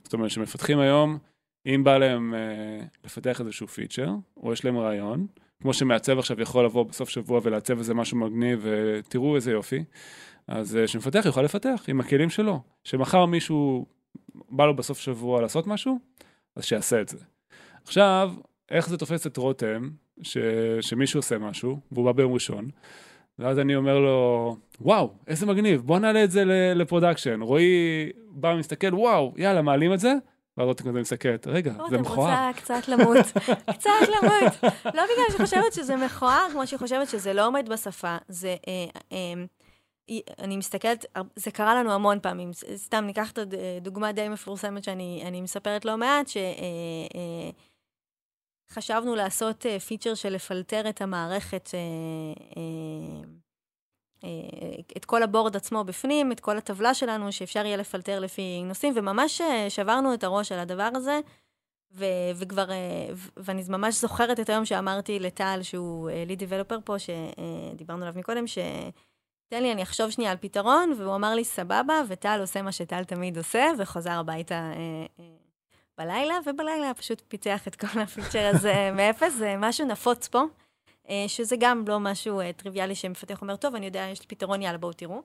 B: זאת אומרת שמפתחים היום, אם בא להם אה, לפתח איזשהו פיצ'ר, או יש להם רעיון, כמו שמעצב עכשיו יכול לבוא בסוף שבוע ולעצב איזה משהו מגניב, ותראו איזה יופי, אז אה, שמפתח יוכל לפתח עם הכלים שלו. שמחר מישהו, בא לו בסוף שבוע לעשות משהו, אז שיעשה את זה. עכשיו, איך זה תופס את רותם, ש... שמישהו עושה משהו, והוא בא ביום ראשון, ואז אני אומר לו, וואו, איזה מגניב, בוא נעלה את זה ל production. רועי בא ומסתכל, וואו, יאללה, מעלים את זה? ואז רותם כזה מסתכלת, רגע, זה מכוער.
C: רוצה קצת למות, קצת למות. לא בגלל שהיא חושבת שזה מכוער, כמו שהיא חושבת שזה לא עומד בשפה. זה, אה, אה, אני מסתכלת, זה קרה לנו המון פעמים. סתם ניקח את הדוגמה די מפורסמת שאני מספרת לא מעט, ש... אה, אה, לעשות פיצ'ר של לפלטר את המערכת, אה, אה, אה, את כל הבורד עצמו בפנים, את כל הטבלה שלנו, שאפשר יהיה לפלטר לפי נושאים, וממש שברנו את הראש על הדבר הזה, ו- וכבר, ואני ממש זוכרת את היום שאמרתי לטל, שהוא ליד דיבלופר פה, שדיברנו עליו מקודם, ש... תן לי, אני אחשוב שנייה על פתרון, והוא אמר לי, סבבה, וטל עושה מה שטל תמיד עושה, וחוזר הביתה אה, אה, בלילה, ובלילה פשוט פיצח את כל הפיצ'ר הזה מאפס, זה משהו נפוץ פה, אה, שזה גם לא משהו אה, טריוויאלי שמפתח אומר, טוב, אני יודע, יש לי פתרון, יאללה, בואו תראו.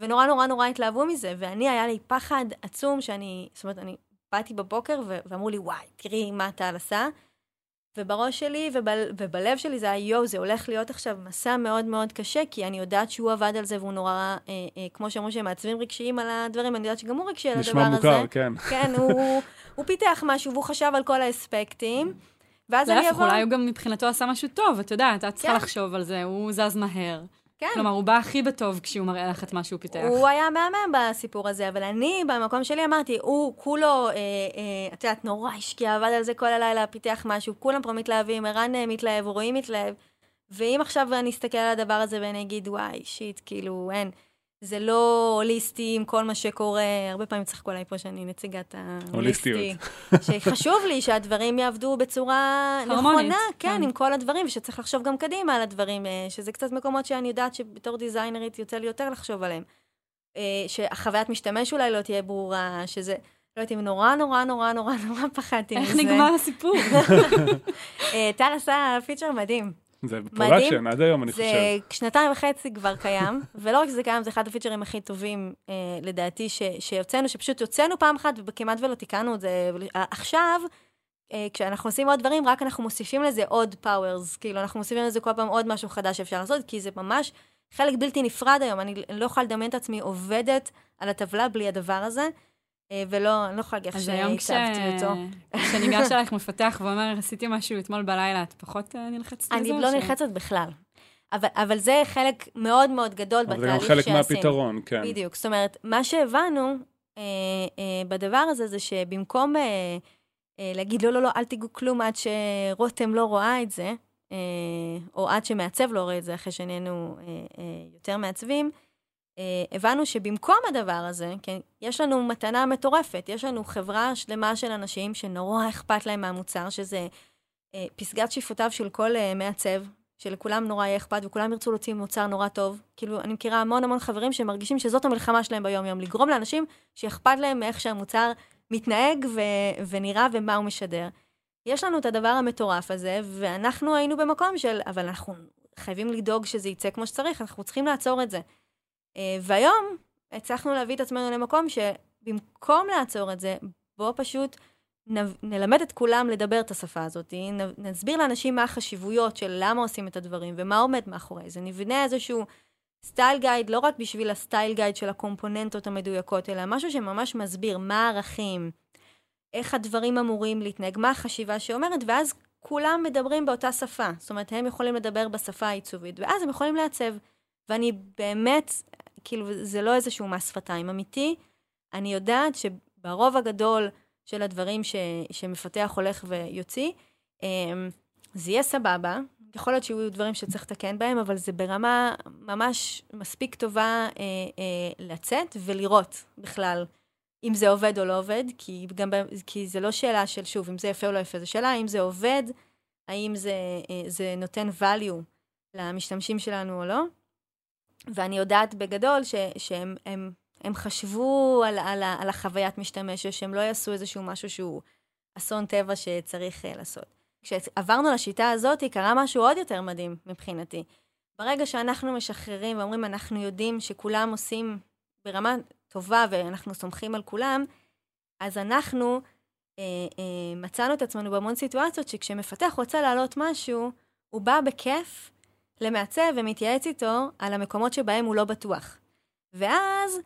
C: ונורא נורא נורא התלהבו מזה, ואני, היה לי פחד עצום שאני, זאת אומרת, אני באתי בבוקר ואמרו לי, וואי, תראי מה טל עשה. ובראש שלי וב, ובלב שלי זה היה, יואו, זה הולך להיות עכשיו מסע מאוד מאוד קשה, כי אני יודעת שהוא עבד על זה והוא נורא, אה, אה, כמו שאמרו שהם מעצבים רגשיים על הדברים, אני יודעת שגם הוא רגשי על הדבר הזה.
B: נשמע מוכר, כן.
C: כן, הוא, הוא פיתח משהו והוא חשב על כל האספקטים. ואז אני
A: אבוא... אולי הוא גם מבחינתו עשה משהו טוב, את יודעת, את צריכה כן. לחשוב על זה, הוא זז מהר. כן. כלומר, הוא בא הכי בטוב כשהוא מראה לך את מה שהוא פיתח.
C: הוא היה מהמם בסיפור הזה, אבל אני, במקום שלי אמרתי, הוא כולו, אה, אה, את יודעת, נורא השקיע, עבד על זה כל הלילה, פיתח משהו, כולם פה מתלהבים, ערן אה, מתלהב, רועי מתלהב. ואם עכשיו אני אסתכל על הדבר הזה ואני אגיד, וואי, שיט, כאילו, אין. זה לא הוליסטי עם כל מה שקורה, הרבה פעמים צחקו עליי פה שאני נציגת ההוליסטי. שחשוב לי שהדברים יעבדו בצורה נכונה, כן, כן, עם כל הדברים, ושצריך לחשוב גם קדימה על הדברים, אה, שזה קצת מקומות שאני יודעת שבתור דיזיינרית יוצא לי יותר לחשוב עליהם. אה, שהחוויית משתמש אולי לא תהיה ברורה, שזה... לא יודעת אם נורא נורא נורא נורא נורא פחדתי
A: מזה. איך נגמר הסיפור?
C: אה, טל עשה פיצ'ר מדהים.
B: זה ב production, עד היום, אני
C: זה
B: חושב.
C: זה שנתיים וחצי כבר קיים, ולא רק שזה קיים, זה אחד הפיצ'רים הכי טובים, אה, לדעתי, ש, שיוצאנו, שפשוט יוצאנו פעם אחת, וכמעט ולא תיקנו את זה. עכשיו, אה, כשאנחנו עושים עוד דברים, רק אנחנו מוסיפים לזה עוד powers, כאילו, אנחנו מוסיפים לזה כל פעם עוד משהו חדש שאפשר לעשות, כי זה ממש חלק בלתי נפרד היום. אני לא יכולה לדמיין את עצמי עובדת על הטבלה בלי הדבר הזה. אה, ולא, אני לא יכולה להגיד איך שהצבתי אותו.
A: כשאני ניגש אלייך מפתח ואומר, עשיתי משהו אתמול בלילה, את פחות אה, נלחצת
C: לזה? אני לא נלחצת בכלל. אבל, אבל זה חלק מאוד מאוד גדול בתהליך שעשינו.
B: אבל זה גם חלק מהפתרון, כן.
C: בדיוק. זאת אומרת, מה שהבנו אה, אה, בדבר הזה, זה שבמקום אה, אה, להגיד, לא, לא, לא, אל תיגעו כלום עד שרותם לא רואה את זה, אה, או עד שמעצב לא רואה את זה, אחרי שנהיינו אה, אה, יותר מעצבים, הבנו שבמקום הדבר הזה, כן, יש לנו מתנה מטורפת. יש לנו חברה שלמה של אנשים שנורא אכפת להם מהמוצר, שזה אה, פסגת שאיפותיו של כל אה, מעצב, שלכולם נורא יהיה אכפת וכולם ירצו להוציא מוצר נורא טוב. כאילו, אני מכירה המון המון חברים שמרגישים שזאת המלחמה שלהם ביום-יום, לגרום לאנשים שאכפת להם מאיך שהמוצר מתנהג ו- ונראה ומה הוא משדר. יש לנו את הדבר המטורף הזה, ואנחנו היינו במקום של, אבל אנחנו חייבים לדאוג שזה יצא כמו שצריך, אנחנו צריכים לעצור את זה. אה, והיום הצלחנו להביא את עצמנו למקום שבמקום לעצור את זה, בואו פשוט נלמד את כולם לדבר את השפה הזאת, נסביר לאנשים מה החשיבויות של למה עושים את הדברים ומה עומד מאחורי זה, נבנה איזשהו סטייל גייד, לא רק בשביל הסטייל גייד של הקומפוננטות המדויקות, אלא משהו שממש מסביר מה הערכים, איך הדברים אמורים להתנהג, מה החשיבה שאומרת, ואז כולם מדברים באותה שפה. זאת אומרת, הם יכולים לדבר בשפה העיצובית, ואז הם יכולים לעצב. ואני באמת, כאילו, זה לא איזשהו מס שפתיים אמיתי. אני יודעת שברוב הגדול של הדברים ש, שמפתח הולך ויוציא, אמ, זה יהיה סבבה. יכול להיות שיהיו דברים שצריך לתקן בהם, אבל זה ברמה ממש מספיק טובה אה, אה, לצאת ולראות בכלל אם זה עובד או לא עובד, כי, גם, כי זה לא שאלה של, שוב, אם זה יפה או לא יפה, זו שאלה האם זה עובד, האם זה, אה, זה נותן value למשתמשים שלנו או לא. ואני יודעת בגדול ש, שהם הם, הם חשבו על, על, על החוויית משתמש, שהם לא יעשו איזשהו משהו שהוא אסון טבע שצריך uh, לעשות. כשעברנו לשיטה הזאת, קרה משהו עוד יותר מדהים מבחינתי. ברגע שאנחנו משחררים ואומרים, אנחנו יודעים שכולם עושים ברמה טובה ואנחנו סומכים על כולם, אז אנחנו אה, אה, מצאנו את עצמנו בהמון סיטואציות שכשמפתח רוצה להעלות משהו, הוא בא בכיף למעצב ומתייעץ איתו על המקומות שבהם הוא לא בטוח. ואז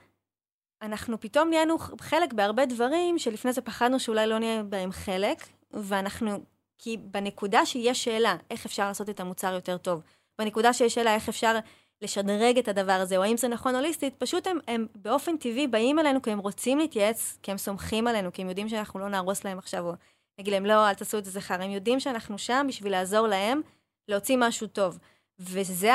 C: אנחנו פתאום נהיינו חלק בהרבה דברים שלפני זה פחדנו שאולי לא נהיה בהם חלק, ואנחנו, כי בנקודה שיש שאלה איך אפשר לעשות את המוצר יותר טוב, בנקודה שיש שאלה איך אפשר לשדרג את הדבר הזה, או האם זה נכון הוליסטית, פשוט הם, הם באופן טבעי באים אלינו כי הם רוצים להתייעץ, כי הם סומכים עלינו, כי הם יודעים שאנחנו לא נהרוס להם עכשיו, או נגיד להם, לא, אל תעשו את זה זכר, הם יודעים שאנחנו שם בשביל לעזור להם להוציא משהו טוב. וזה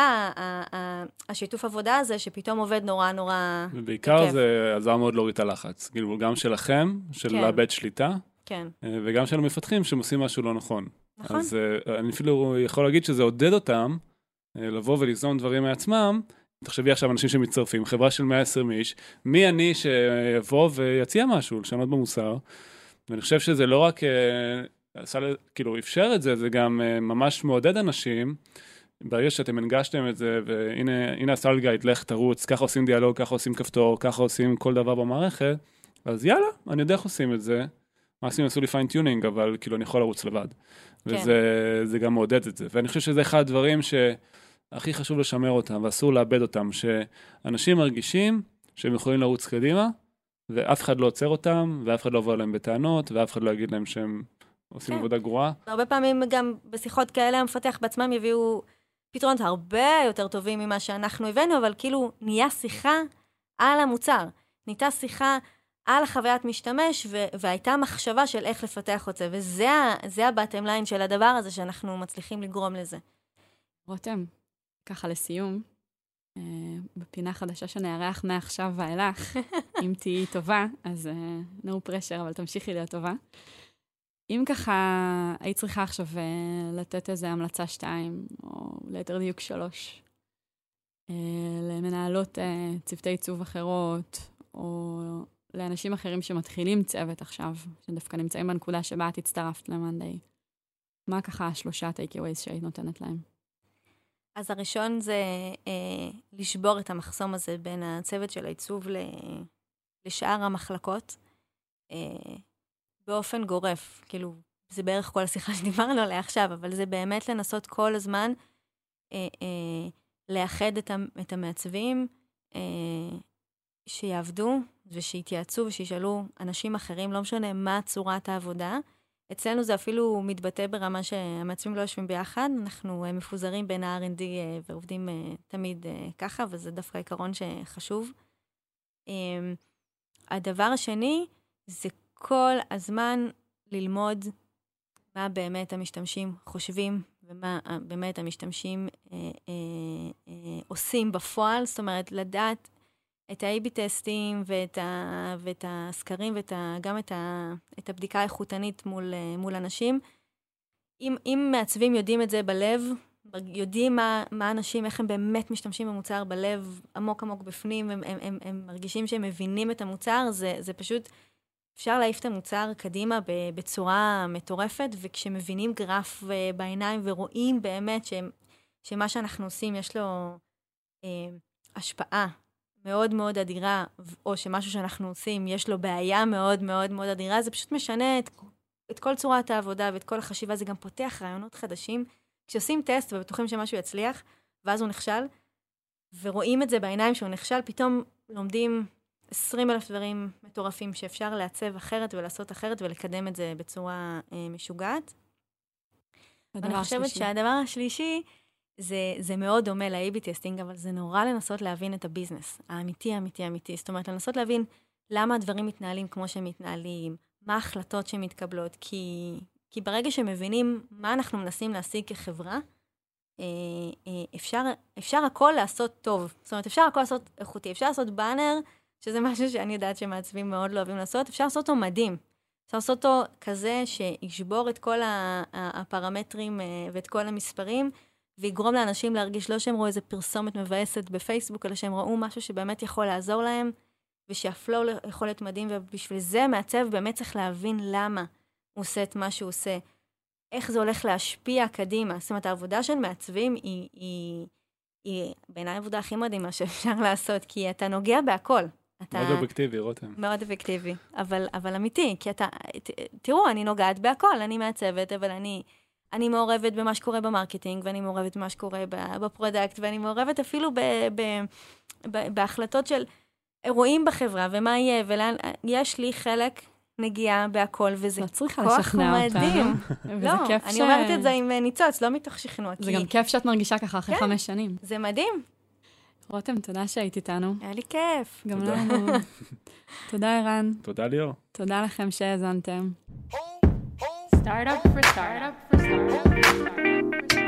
C: השיתוף עבודה הזה, שפתאום עובד נורא נורא
B: ובעיקר כיף. זה עזר מאוד להוריד את הלחץ. כאילו, גם שלכם, של כן. לאבד שליטה,
C: כן.
B: אה, וגם של המפתחים שהם עושים משהו לא נכון.
C: נכון.
B: אז אה, אני אפילו יכול להגיד שזה עודד אותם אה, לבוא וליזום דברים מעצמם. תחשבי עכשיו אנשים שמצטרפים, חברה של 120 איש, מי אני שיבוא ויציע משהו, לשנות במוסר. ואני חושב שזה לא רק, עשה, כאילו, אפשר את זה, זה גם ממש מעודד אנשים. ברגע שאתם הנגשתם את זה, והנה הסל גייד, לך תרוץ, ככה עושים דיאלוג, ככה עושים כפתור, ככה עושים כל דבר במערכת, אז יאללה, אני יודע איך עושים את זה, מקסימום יעשו לי fine tuning, אבל כאילו אני יכול לרוץ לבד.
C: כן.
B: וזה גם מעודד את זה. ואני חושב שזה אחד הדברים שהכי חשוב לשמר אותם, ואסור לאבד אותם, שאנשים מרגישים שהם יכולים לרוץ קדימה, ואף אחד לא עוצר אותם, ואף אחד לא עובר להם בטענות, ואף אחד לא יגיד להם שהם עושים
C: כן.
B: עבודה גרועה.
C: הרבה פעמים גם בשיחות כאלה המפתח בעצמם יביאו פתרונות הרבה יותר טובים ממה שאנחנו הבאנו, אבל כאילו נהיה שיחה על המוצר. נהייתה שיחה על החוויית משתמש, ו- והייתה מחשבה של איך לפתח את זה, וזה הבטם ליין של הדבר הזה שאנחנו מצליחים לגרום לזה.
A: רותם, ככה לסיום, אה, בפינה חדשה שנארח מעכשיו ואילך, אם תהיי טובה, אז אה, no pressure, אבל תמשיכי להיות טובה. אם ככה היית צריכה עכשיו אה, לתת איזה המלצה שתיים, או ליתר דיוק שלוש, אה, למנהלות אה, צוותי עיצוב אחרות, או לאנשים אחרים שמתחילים צוות עכשיו, שדווקא נמצאים בנקודה שבה את הצטרפת למאנדיי, מה ככה השלושה takeaways שהיית נותנת להם?
C: אז הראשון זה אה, לשבור את המחסום הזה בין הצוות של העיצוב לשאר המחלקות, אה, באופן גורף. כאילו, זה בערך כל השיחה שדיברנו עליה עכשיו, אבל זה באמת לנסות כל הזמן אה, אה, לאחד את, את המעצבים, אה, שיעבדו ושיתייעצו ושישאלו אנשים אחרים, לא משנה מה צורת העבודה. אצלנו זה אפילו מתבטא ברמה שהמעצבים לא יושבים ביחד, אנחנו אה, מפוזרים בין ה-R&D אה, ועובדים אה, תמיד ככה, וזה דווקא עיקרון שחשוב. הדבר השני זה כל הזמן ללמוד מה באמת המשתמשים חושבים ומה אה, באמת המשתמשים אה, אה, אה, עושים בפועל, זאת אומרת, לדעת את ה-AB טסטים ואת, ה, ואת הסקרים וגם את, ה, את הבדיקה האיכותנית מול, אה, מול אנשים. אם, אם מעצבים יודעים את זה בלב, יודעים מה, מה אנשים, איך הם באמת משתמשים במוצר בלב, עמוק עמוק בפנים, הם, הם, הם, הם מרגישים שהם מבינים את המוצר, זה, זה פשוט, אפשר להעיף את המוצר קדימה בצורה מטורפת, וכשמבינים גרף אה, בעיניים ורואים באמת שהם, שמה שאנחנו עושים יש לו אה, השפעה מאוד מאוד אדירה, או שמשהו שאנחנו עושים, יש לו בעיה מאוד מאוד מאוד אדירה, זה פשוט משנה את, את כל צורת העבודה ואת כל החשיבה, זה גם פותח רעיונות חדשים. כשעושים טסט ובטוחים שמשהו יצליח, ואז הוא נכשל, ורואים את זה בעיניים שהוא נכשל, פתאום לומדים 20 אלף דברים מטורפים שאפשר לעצב אחרת ולעשות אחרת ולקדם את זה בצורה אה, משוגעת. אני חושבת
A: השלישי.
C: שהדבר השלישי, זה, זה מאוד דומה ל- AB testing, אבל זה נורא לנסות להבין את ה business, האמיתי, האמיתי, האמיתי. זאת אומרת, לנסות להבין למה הדברים מתנהלים כמו שהם מתנהלים, מה ההחלטות שמתקבלות, כי, כי ברגע שמבינים מה אנחנו מנסים להשיג כחברה, אה, אה, אפשר, אפשר הכל לעשות טוב. זאת אומרת, אפשר הכל לעשות איכותי. אפשר לעשות באנר, שזה משהו שאני יודעת שמעצבים מאוד לא אוהבים לעשות, אפשר לעשות אותו מדהים. אפשר לעשות אותו כזה שישבור את כל הפרמטרים אה, ואת כל המספרים, ויגרום לאנשים להרגיש לא שהם ראו איזה פרסומת מבאסת בפייסבוק, אלא שהם ראו משהו שבאמת יכול לעזור להם, ושהפלואו יכול להיות מדהים, ובשביל זה מעצב באמת צריך להבין למה הוא עושה את מה שהוא עושה. איך זה הולך להשפיע קדימה. זאת אומרת, העבודה של מעצבים היא, היא, היא בעיניי העבודה הכי מדהימה שאפשר לעשות, כי אתה נוגע בהכל. אתה
B: מאוד אובייקטיבי, רותם.
C: מאוד אפקטיבי, אבל, אבל אמיתי, כי אתה, ת, תראו, אני נוגעת בהכל, אני מעצבת, אבל אני, אני מעורבת במה שקורה ב marketing, ואני מעורבת במה שקורה ב product, ואני מעורבת אפילו ב, ב, ב, בהחלטות של אירועים בחברה, ומה יהיה, ולאן, יש לי חלק נגיעה בהכל, וזה
A: לא צריכה
C: כוח
A: לשכנע
C: מדהים.
A: אותנו. וזה
C: לא, אני
A: ש-
C: אומרת את זה עם אה, ניצוץ, לא מתוך שכנוע,
A: זה
C: כי
A: גם כיף שאת מרגישה ככה אחרי
C: כן.
A: חמש שנים.
C: זה מדהים,
A: רותם, תודה שהיית איתנו.
C: היה לי כיף.
A: גם. לנו. תודה, ערן.
B: תודה ליאור.
A: תודה לכם שהאזנתם.
D: Startup for startup for startup for startup.